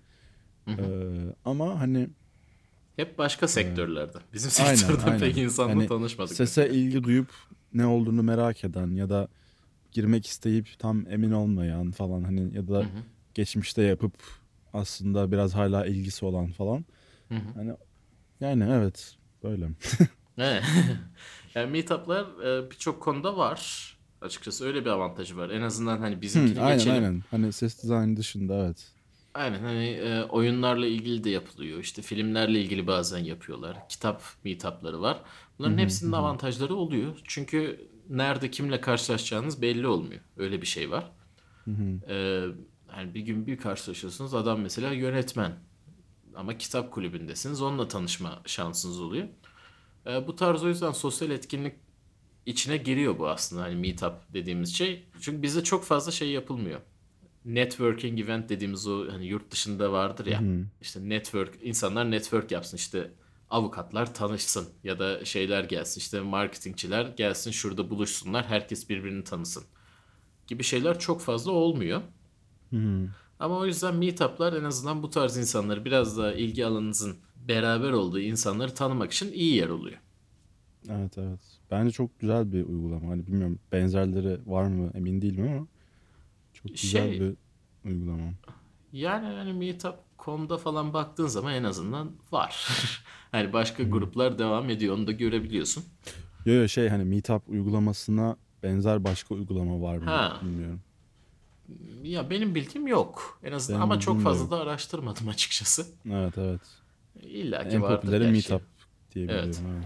Hı hı. Ee, ama hani Hep başka sektörlerde. Bizim Aynen, sektörde aynen. pek insanla Hani tanışmadık. sese ilgi duyup ne olduğunu merak eden ya da girmek isteyip tam emin olmayan falan hani ya da Hı hı. geçmişte yapıp aslında biraz hala ilgisi olan falan. Hı hı. Hani yani evet böyle. Yani meetup'lar e, birçok konuda var. Açıkçası öyle bir avantajı var. En azından hani Hı, bizimkini aynen geçelim. aynen. Hani ses dizaynı dışında evet. Aynen hani e, oyunlarla ilgili de yapılıyor. İşte filmlerle ilgili bazen yapıyorlar. Kitap meetup'ları var. Bunların hepsinin avantajları oluyor. Çünkü nerede kimle karşılaşacağınız belli olmuyor. Öyle bir şey var. E, yani bir gün bir karşılaşıyorsunuz. Adam mesela yönetmen. Ama kitap kulübündesiniz. Onunla tanışma şansınız oluyor. E, bu tarz o yüzden sosyal etkinlik içine giriyor bu aslında hani meetup dediğimiz şey. Çünkü bizde çok fazla şey yapılmıyor. Networking event dediğimiz o hani yurt dışında vardır ya. İşte network insanlar network yapsın işte avukatlar tanışsın ya da şeyler gelsin işte marketingçiler gelsin şurada buluşsunlar herkes birbirini tanısın gibi şeyler çok fazla olmuyor. Ama o yüzden meetup'lar en azından bu tarz insanları biraz daha ilgi alanınızın beraber olduğu insanları tanımak için iyi yer oluyor. Evet evet. Bence çok güzel bir uygulama. Hani bilmiyorum benzerleri var mı emin değilim ama çok güzel Şey- bir uygulama. Yani hani Meetup.com'da falan baktığın zaman en azından var. hani başka gruplar devam ediyor onu da görebiliyorsun. Yo yo şey hani Meetup uygulamasına benzer başka uygulama var mı Ha. bilmiyorum. Ya benim bildiğim yok. En azından Benim ama çok fazla da araştırmadım açıkçası. Evet evet. İlla ki En vardır popüleri gerçi. Meetup diye biliyorum. Evet.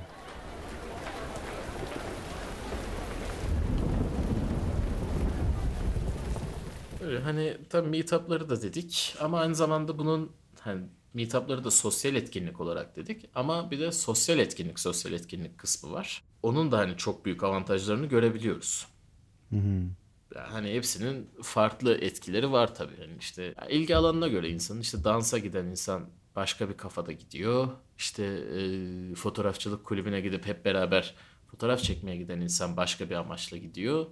Öyle hani tabii meetup'ları da dedik ama aynı zamanda bunun hani meetup'ları da sosyal etkinlik olarak dedik ama bir de sosyal etkinlik sosyal etkinlik kısmı var. Onun da hani çok büyük avantajlarını görebiliyoruz. Yani hani hepsinin farklı etkileri var tabii. Yani işte ilgi alanına göre insanın işte dansa giden insan başka bir kafada gidiyor. İşte e, fotoğrafçılık kulübüne gidip hep beraber fotoğraf çekmeye giden insan başka bir amaçla gidiyor.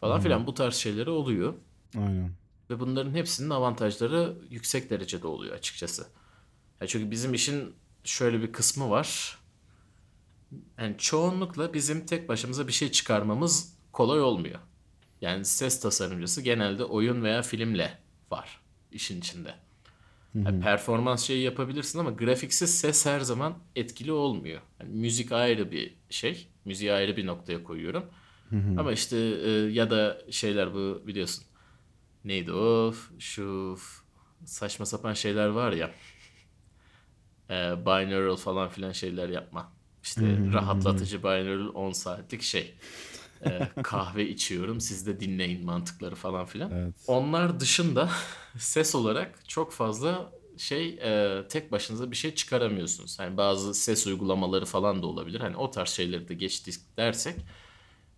Falan filan bu tarz şeyleri oluyor. Aynen. Ve bunların hepsinin avantajları yüksek derecede oluyor açıkçası. Ya çünkü bizim işin şöyle bir kısmı var. Yani çoğunlukla bizim tek başımıza bir şey çıkarmamız kolay olmuyor. Yani ses tasarımcısı genelde oyun veya filmle var işin içinde. Yani performans şeyi yapabilirsin ama grafiksiz ses her zaman etkili olmuyor. Yani müzik ayrı bir şey. Müziği ayrı bir noktaya koyuyorum. Ama işte e, ya da şeyler bu biliyorsun. Neydi o? Şu saçma sapan şeyler var ya. E, binaural falan filan şeyler yapma. İşte rahatlatıcı binaural 10 saatlik şey. E, kahve içiyorum siz de dinleyin mantıkları falan filan. Evet. Onlar dışında ses olarak çok fazla şey e, tek başınıza bir şey çıkaramıyorsunuz. Hani bazı ses uygulamaları falan da olabilir. Hani o tarz şeyleri de geçtik dersek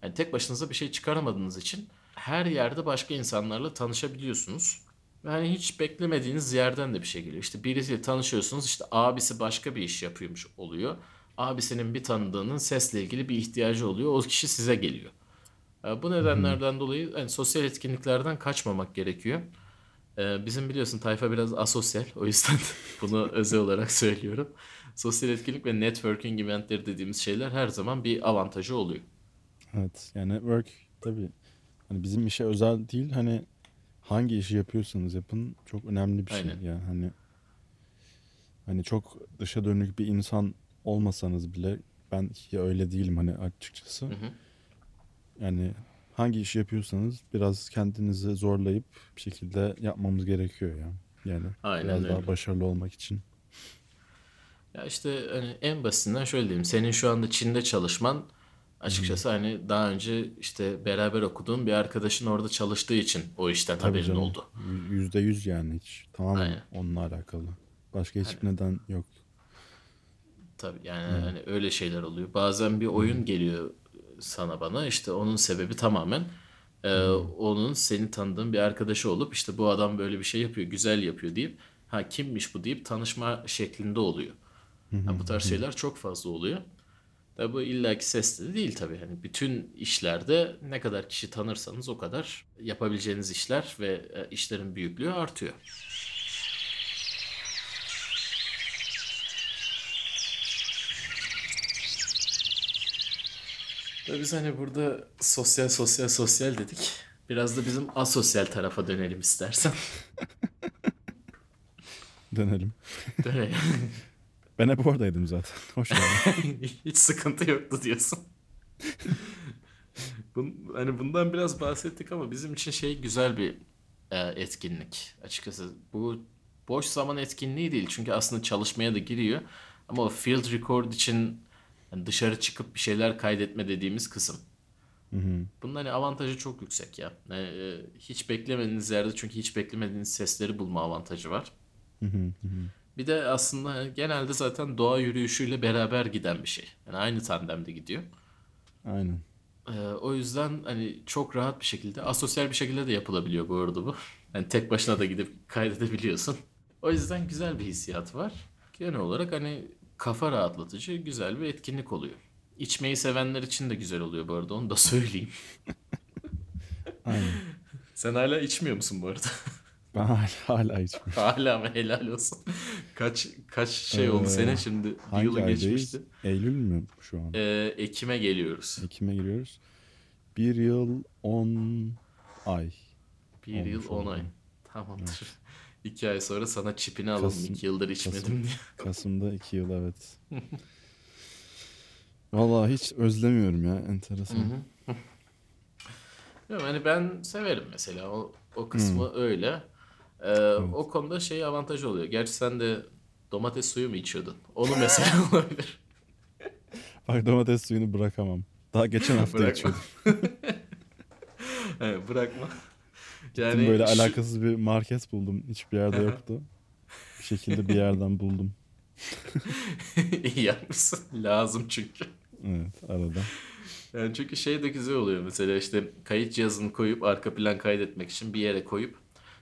yani tek başınıza bir şey çıkaramadığınız için her yerde başka insanlarla tanışabiliyorsunuz. Ve hani hiç beklemediğiniz yerden de bir şey geliyor. İşte birisiyle tanışıyorsunuz işte abisi başka bir iş yapıyormuş oluyor. Abisinin bir tanıdığının sesle ilgili bir ihtiyacı oluyor. O kişi size geliyor. E, Bu nedenlerden dolayı yani sosyal etkinliklerden kaçmamak gerekiyor. E, Bizim biliyorsun tayfa biraz asosyal. O yüzden bunu özel olarak söylüyorum. Sosyal etkinlik ve networking eventleri dediğimiz şeyler her zaman bir avantajı oluyor. Evet yani network tabii hani bizim işe özel değil hani hangi işi yapıyorsanız yapın çok önemli bir şey Aynen. yani hani hani çok dışa dönük bir insan olmasanız bile ben öyle değilim hani açıkçası. Hı hı. Yani hangi işi yapıyorsanız biraz kendinizi zorlayıp bir şekilde yapmamız gerekiyor ya. Yani Aynen biraz öyle. daha başarılı olmak için. Ya işte hani en basitinden şöyle diyeyim. Senin şu anda Çin'de çalışman açıkçası hani daha önce işte beraber okuduğun bir arkadaşın orada çalıştığı için o işten Tabii haberin canım. oldu. Yü- Yüzde yüz yani hiç. Tamamen Aynen. onunla alakalı. Başka hiçbir neden yok. Tabii yani hani öyle şeyler oluyor. Bazen bir oyun geliyor sana bana işte onun sebebi tamamen e, onun seni tanıdığın bir arkadaşı olup işte bu adam böyle bir şey yapıyor, güzel yapıyor deyip ha kimmiş bu deyip tanışma şeklinde oluyor. Ha, bu tarz şeyler çok fazla oluyor. Tabi bu illaki sesli de değil tabii. Hani bütün işlerde ne kadar kişi tanırsanız o kadar yapabileceğiniz işler ve e, işlerin büyüklüğü artıyor. Tabii biz hani burada sosyal sosyal sosyal dedik. Biraz da bizim asosyal tarafa dönelim istersen. Dönelim. Dönelim. Ben hep oradaydım zaten. Hoş geldin. Hiç sıkıntı yoktu diyorsun. Bun, hani bundan biraz bahsettik ama bizim için şey güzel bir e, etkinlik. Açıkçası bu boş zaman etkinliği değil. Çünkü aslında çalışmaya da giriyor. Ama o field record için hani dışarı çıkıp bir şeyler kaydetme dediğimiz kısım. Hı hı. Bunun hani avantajı çok yüksek ya. E, e, hiç beklemediğiniz yerde çünkü hiç beklemediğiniz sesleri bulma avantajı var. Hı hı hı. Bir de aslında genelde zaten doğa yürüyüşüyle beraber giden bir şey. Yani aynı tandemde gidiyor. Aynen. Ee, o yüzden hani çok rahat bir şekilde, asosyal bir şekilde de yapılabiliyor bu arada bu. Yani tek başına da gidip kaydedebiliyorsun. O yüzden güzel bir hissiyat var. Genel olarak hani kafa rahatlatıcı güzel bir etkinlik oluyor. İçmeyi sevenler için de güzel oluyor bu arada onu da söyleyeyim. Aynen. Sen hala içmiyor musun bu arada? Ben hala, hala içmiyorum. hala mı helal olsun. Kaç kaç şey oldu Ee, sene şimdi bir yılı geçmişti. Eylül mü şu an? Ee, Ekim'e geliyoruz. Ekim'e giriyoruz. Bir yıl on ay. Bir yıl Olmuş on oldu. ay. Tamamdır. İki ay sonra sana çipini alalım. Kasım- İki yıldır içmedim Kasım. diye. Kasım'da iki yıl evet. Vallahi hiç özlemiyorum ya enteresan. Yok, hani ben severim mesela o, o kısmı öyle. Ee, O konuda şey avantajı oluyor. Gerçi sen de domates suyu mu içiyordun? Onu mesela olabilir. Bak domates suyunu bırakamam. Daha geçen hafta içiyordum. Evet, bırakma. Gittim Yani böyle şu- alakasız bir market buldum. Hiçbir yerde yoktu. Bir şekilde bir yerden buldum. iyi yapmışsın. Lazım çünkü. Evet arada. Yani çünkü şey de güzel oluyor mesela işte kayıt cihazını koyup arka plan kaydetmek için bir yere koyup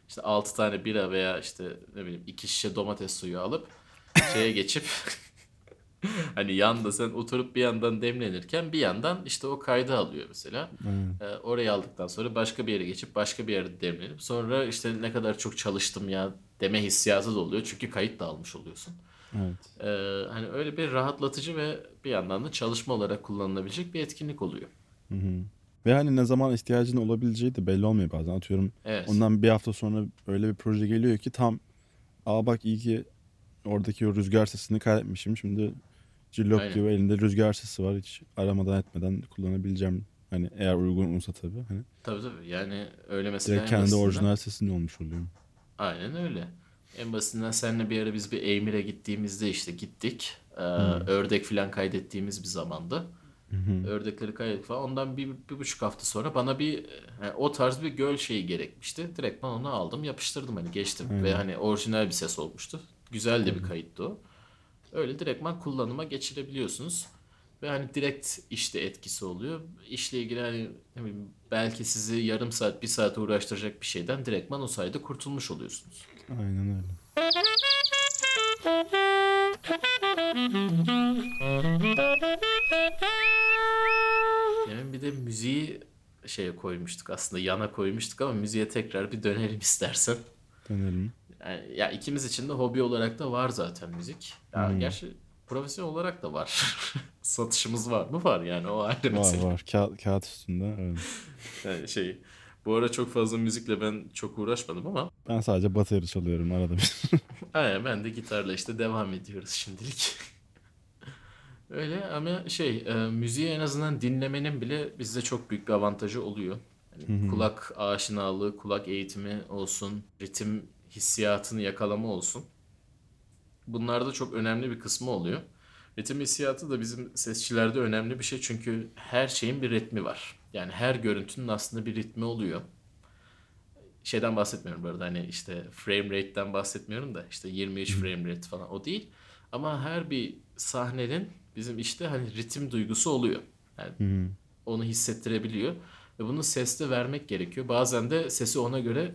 işte 6 tane bira veya işte ne bileyim 2 şişe domates suyu alıp şeye geçip hani yanda sen oturup bir yandan demlenirken bir yandan işte o kaydı alıyor mesela. Ee, orayı aldıktan sonra başka bir yere geçip başka bir yerde demlenip sonra işte ne kadar çok çalıştım ya deme hissiyatı da oluyor. Çünkü kayıt da almış oluyorsun. evet. Ee, hani öyle bir rahatlatıcı ve bir yandan da çalışma olarak kullanılabilecek bir etkinlik oluyor. Hı hı. Ve hani ne zaman ihtiyacın olabileceği de belli olmuyor bazen. Atıyorum Evet. ondan bir hafta sonra öyle bir proje geliyor ki tam aa bak iyi ki oradaki o rüzgar sesini kaydetmişim. Şimdi cillop Aynen. gibi elinde rüzgar sesi var. Hiç aramadan etmeden kullanabileceğim. Hani eğer uygun olsa tabii. Hani Tabii tabii. Yani öyle mesela direkt en kendi basitinden- orijinal sesinde olmuş oluyor. Aynen öyle. En basitinden seninle bir ara biz bir Eymir'e gittiğimizde işte gittik. Ee, Hmm. Ördek falan kaydettiğimiz bir zamandı. Ördekleri kaybettik falan. Ondan bir, bir buçuk hafta sonra bana bir yani o tarz bir göl şeyi gerekmişti. Direkt ben onu aldım yapıştırdım hani geçtim. Ve hani orijinal bir ses olmuştu. Güzel de bir kayıttı o. Öyle direktman kullanıma geçirebiliyorsunuz. Ve hani direkt işte etkisi oluyor. İşle ilgili hani ne bileyim, belki sizi yarım saat bir saat uğraştıracak bir şeyden direktman o sayede kurtulmuş oluyorsunuz. Aynen öyle. Demin bir de müziği şeye koymuştuk aslında yana koymuştuk ama müziğe tekrar bir dönelim istersen. Dönelim. Yani, ya ikimiz için de hobi olarak da var zaten müzik. Ya Hmm. gerçi profesyonel olarak da var. Satışımız var mı? Var yani o ayrı Var mesele. var. Kağıt, kağıt üstünde. Evet. Yani şey bu ara çok fazla müzikle ben çok uğraşmadım ama Ben sadece bateri çalıyorum arada bir. aynen ben de gitarla işte devam ediyoruz şimdilik. Öyle ama şey e, müziği en azından dinlemenin bile bizde çok büyük bir avantajı oluyor. Yani kulak aşinalığı, kulak eğitimi olsun, ritim hissiyatını yakalama olsun. Bunlar da çok önemli bir kısmı oluyor. Ritim hissiyatı da bizim sesçilerde önemli bir şey çünkü her şeyin bir ritmi var. Yani her görüntünün aslında bir ritmi oluyor. Şeyden bahsetmiyorum bu arada hani işte frame rate'den bahsetmiyorum da işte 23 frame rate falan o değil. Ama her bir sahnenin bizim işte hani ritim duygusu oluyor. Yani onu hissettirebiliyor. Ve bunu sesle vermek gerekiyor. Bazen de sesi ona göre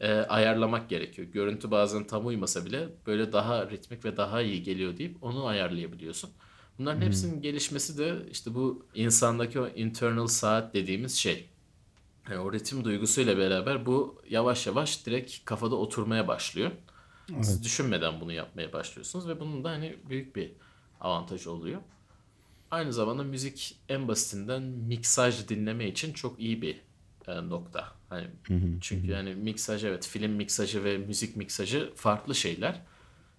e, ayarlamak gerekiyor. Görüntü bazen tam uymasa bile böyle daha ritmik ve daha iyi geliyor deyip onu ayarlayabiliyorsun. Bunların hepsinin gelişmesi de işte bu insandaki o internal saat dediğimiz şey. Yani o ritim duygusuyla beraber bu yavaş yavaş direkt kafada oturmaya başlıyor. Siz düşünmeden bunu yapmaya başlıyorsunuz ve bunun da hani büyük bir avantajı oluyor. Aynı zamanda müzik en basitinden miksaj dinleme için çok iyi bir e, nokta. Hani çünkü yani miksaj evet film miksajı ve müzik miksajı farklı şeyler.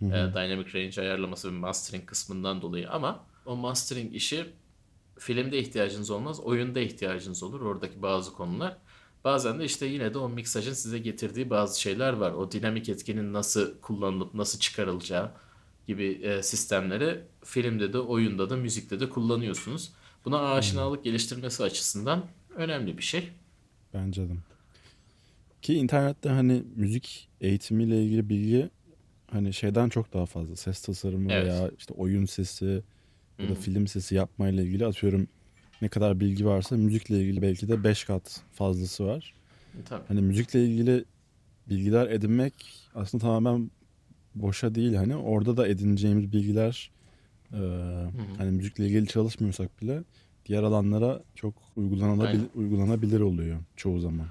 E, dynamic range ayarlaması ve mastering kısmından dolayı ama o mastering işi filmde ihtiyacınız olmaz, oyunda ihtiyacınız olur oradaki bazı konular. Bazen de işte yine de o miksajın size getirdiği bazı şeyler var. O dinamik etkinin nasıl kullanılıp nasıl çıkarılacağı gibi e, sistemleri filmde de, oyunda da, müzikte de kullanıyorsunuz. Buna aşinalık geliştirmesi açısından önemli bir şey. Bence de. Ki internette hani müzik eğitimiyle ilgili bilgi hani şeyden çok daha fazla. Ses tasarımı Evet. veya işte oyun sesi ya da film sesi yapmayla ilgili atıyorum ne kadar bilgi varsa müzikle ilgili belki de 5 kat fazlası var. Tabii. Hani müzikle ilgili bilgiler edinmek aslında tamamen boşa değil hani orada da edineceğimiz bilgiler e, hani müzikle ilgili çalışmıyorsak bile diğer alanlara çok uygulanabilir, Aynen. uygulanabilir oluyor çoğu zaman.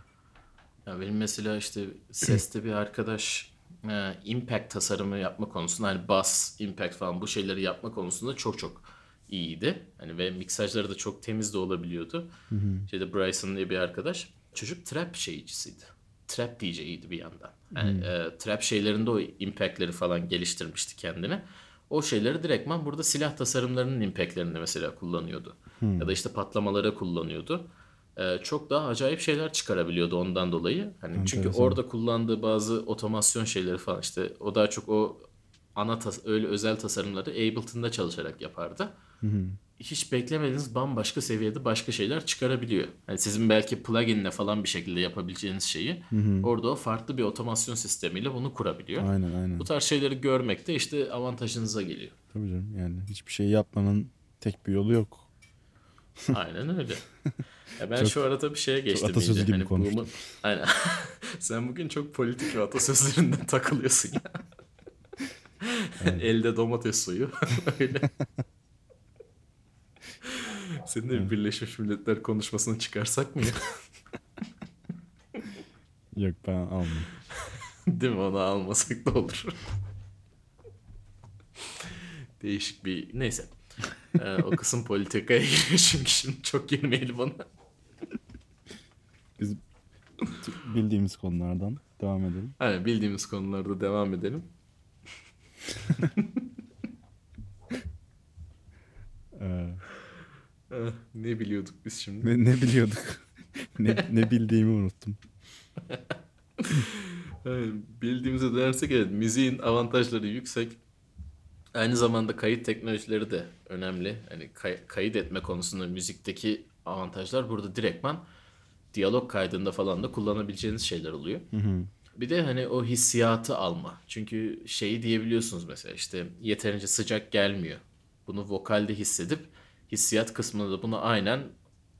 Ya benim mesela işte seste bir arkadaş e, impact tasarımı yapma konusunda hani bass, impact falan bu şeyleri yapma konusunda çok çok iyiydi. Hani ve miksajları da çok temiz de olabiliyordu. Şeyde Bryson diye bir arkadaş. Çocuk trap şeycisiydi. Trap DJ'ydi bir yandan. Yani, e, trap şeylerinde o impactleri falan geliştirmişti kendine. O şeyleri direktman burada silah tasarımlarının impactlerini mesela kullanıyordu. Ya da işte patlamalara kullanıyordu. E, çok daha acayip şeyler çıkarabiliyordu ondan dolayı. Hani çünkü orada kullandığı bazı otomasyon şeyleri falan işte o daha çok o ana tas öyle özel tasarımları Ableton'da çalışarak yapardı. Hiç beklemediğiniz bambaşka seviyede başka şeyler çıkarabiliyor. Yani sizin belki pluginle falan bir şekilde yapabileceğiniz şeyi orada o farklı bir otomasyon sistemiyle bunu kurabiliyor. Aynen aynen. Bu tarz şeyleri görmek de işte avantajınıza geliyor. Tabii canım yani hiçbir şey yapmanın tek bir yolu yok. Aynen öyle. Ya ben şu arada bir şeye geçtim atasözü iyice. gibi Hani konuştun. boomer- Aynen. Sen bugün çok politik ve atasözlerinden takılıyorsun ya. Elde domates suyu. öyle. Senin de bir Birleşmiş Milletler konuşmasını çıkarsak mı ya? Yok ben almam. Değil mi? Onu almasak da olur. Değişik bir... Neyse. Ee, o kısım politikaya giriyor çünkü şimdi çok girmeyelim ona. Bildiğimiz konulardan devam edelim. Hani bildiğimiz konularda devam edelim. Ee, Eh, ne biliyorduk biz şimdi? ne, ne biliyorduk? ne, ne bildiğimi unuttum. Yani bildiğimize dersek evet müziğin avantajları yüksek. Aynı zamanda kayıt teknolojileri de önemli. Hani kay- kayıt etme konusunda müzikteki avantajlar burada direktman diyalog kaydında falan da kullanabileceğiniz şeyler oluyor. Bir de hani o hissiyatı alma. Çünkü şeyi diyebiliyorsunuz mesela işte yeterince sıcak gelmiyor. Bunu vokalde hissedip hissiyat kısmında da bunu aynen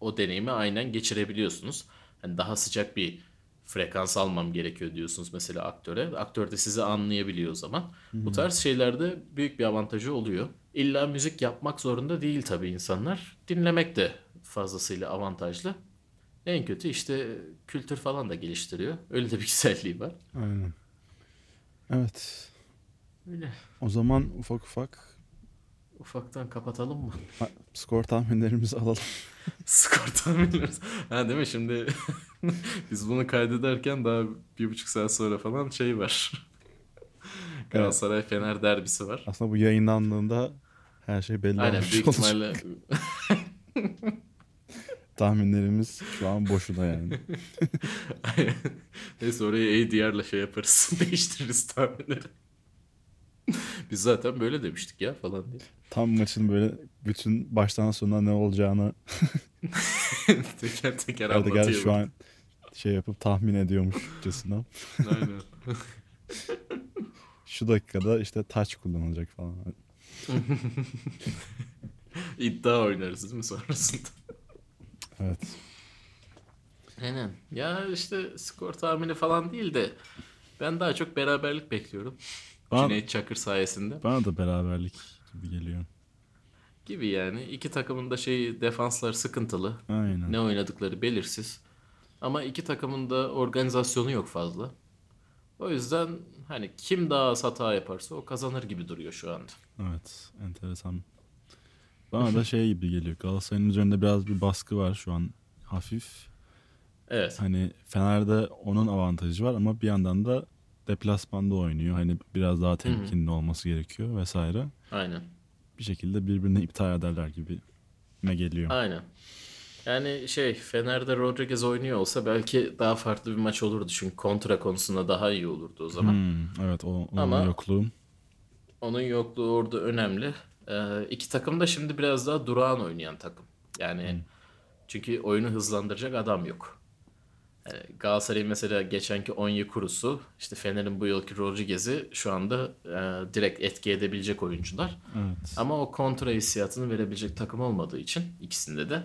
o deneyimi aynen geçirebiliyorsunuz. Hani daha sıcak bir frekans almam gerekiyor diyorsunuz mesela aktöre. Aktör de sizi anlayabiliyor o zaman. Bu tarz şeylerde büyük bir avantajı oluyor. İlla müzik yapmak zorunda değil tabii insanlar. Dinlemek de fazlasıyla avantajlı. En kötü işte kültür falan da geliştiriyor. Öyle de bir güzelliği var. Aynen. Evet. Öyle. O zaman ufak ufak Ufaktan kapatalım mı? ha, skor tahminlerimizi alalım. Skor tahminlerimiz. Ha değil mi şimdi biz bunu kaydederken daha bir buçuk saat sonra falan şey var. Galatasaray Fener derbisi var. Aslında bu yayınlandığında her şey belli Aynen olmuş büyük olacak. ihtimalle Tahminlerimiz şu an boşuna yani. Aynen. Neyse orayı ADR'la şey yaparız. Değiştiririz tahminleri. Biz zaten böyle demiştik ya falan diye. Tam maçın böyle bütün baştan sona ne olacağını teker teker anlatıyor. şu an şey yapıp tahmin ediyormuşçasına. Aynen. Şu dakikada işte taç kullanılacak falan. İddia oynarız değil mi sonrasında? Evet. Aynen. Ya işte skor tahmini falan değil de ben daha çok beraberlik bekliyorum. Bana, Cüneyt Çakır sayesinde. bana da beraberlik gibi geliyor. Gibi yani. iki takımın da şey defanslar sıkıntılı. Aynen. Ne oynadıkları belirsiz. Ama iki takımın da organizasyonu yok fazla. O yüzden hani kim daha az hata yaparsa o kazanır gibi duruyor şu anda. Evet. Enteresan. Bana da şey gibi geliyor. Galatasaray'ın üzerinde biraz bir baskı var şu an. Hafif. Evet. Hani Fener'de onun avantajı var ama bir yandan da deplasmanda oynuyor. Hani biraz daha temkinli olması gerekiyor vesaire. Aynen. Bir şekilde birbirini iptal ederler gibi me geliyor. Aynen. Yani şey Fener'de Rodriguez oynuyor olsa belki daha farklı bir maç olurdu. Çünkü kontra konusunda daha iyi olurdu o zaman. Hmm, evet o, onun Ama- yokluğu. Onun yokluğu orada önemli. Ee, iki takım da şimdi biraz daha durağan oynayan takım. Yani çünkü oyunu hızlandıracak adam yok. Yani Galatasaray'ın mesela geçenki Onyekuru'su, işte Fener'in bu yılki Rodriguez'i şu anda e, direkt etki edebilecek oyuncular. Evet. Ama o kontra hissiyatını verebilecek takım olmadığı için ikisinde de.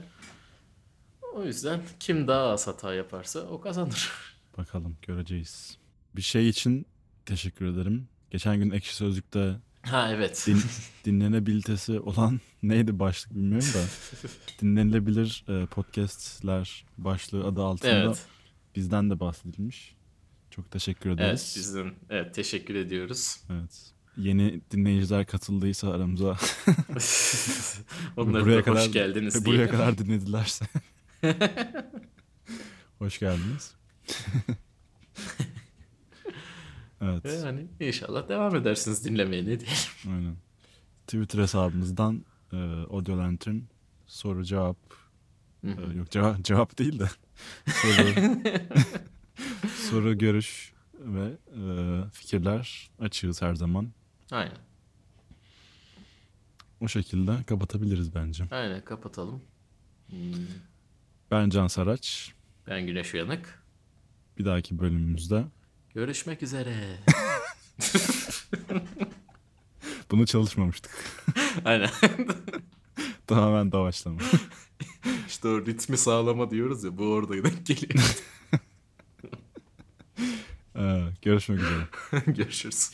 O yüzden kim daha az hata yaparsa o kazanır. Bakalım göreceğiz. Bir şey için teşekkür ederim. Geçen gün Ekşi Sözlük'te Ha evet. din, dinlenebilitesi olan neydi başlık bilmiyorum da dinlenilebilir e, podcastler başlığı adı altında Evet. bizden de bahsedilmiş. Çok teşekkür Evet ederiz. bizim evet teşekkür ediyoruz. Evet. Yeni dinleyiciler katıldıysa aramıza Onlara buraya da kadar hoş geldiniz diye. buraya kadar dinledilerse hoş geldiniz. Evet. Yani inşallah devam edersiniz dinlemeye ne diyelim. Aynen. Twitter hesabımızdan e, Audio Lantern soru cevap e, yok cevap cevap değil de soru soru görüş ve e, fikirler açığız her zaman. Aynen. O şekilde kapatabiliriz bence. Aynen kapatalım. Hmm, Ben Can Saraç. Ben Güneş Uyanık. Bir dahaki bölümümüzde Görüşmek üzere. bunu çalışmamıştık. Aynen. Tamamen doğaçlama. işte o ritmi sağlama diyoruz ya bu orada denk geliyor. Ee, görüşmek üzere. Görüşürüz.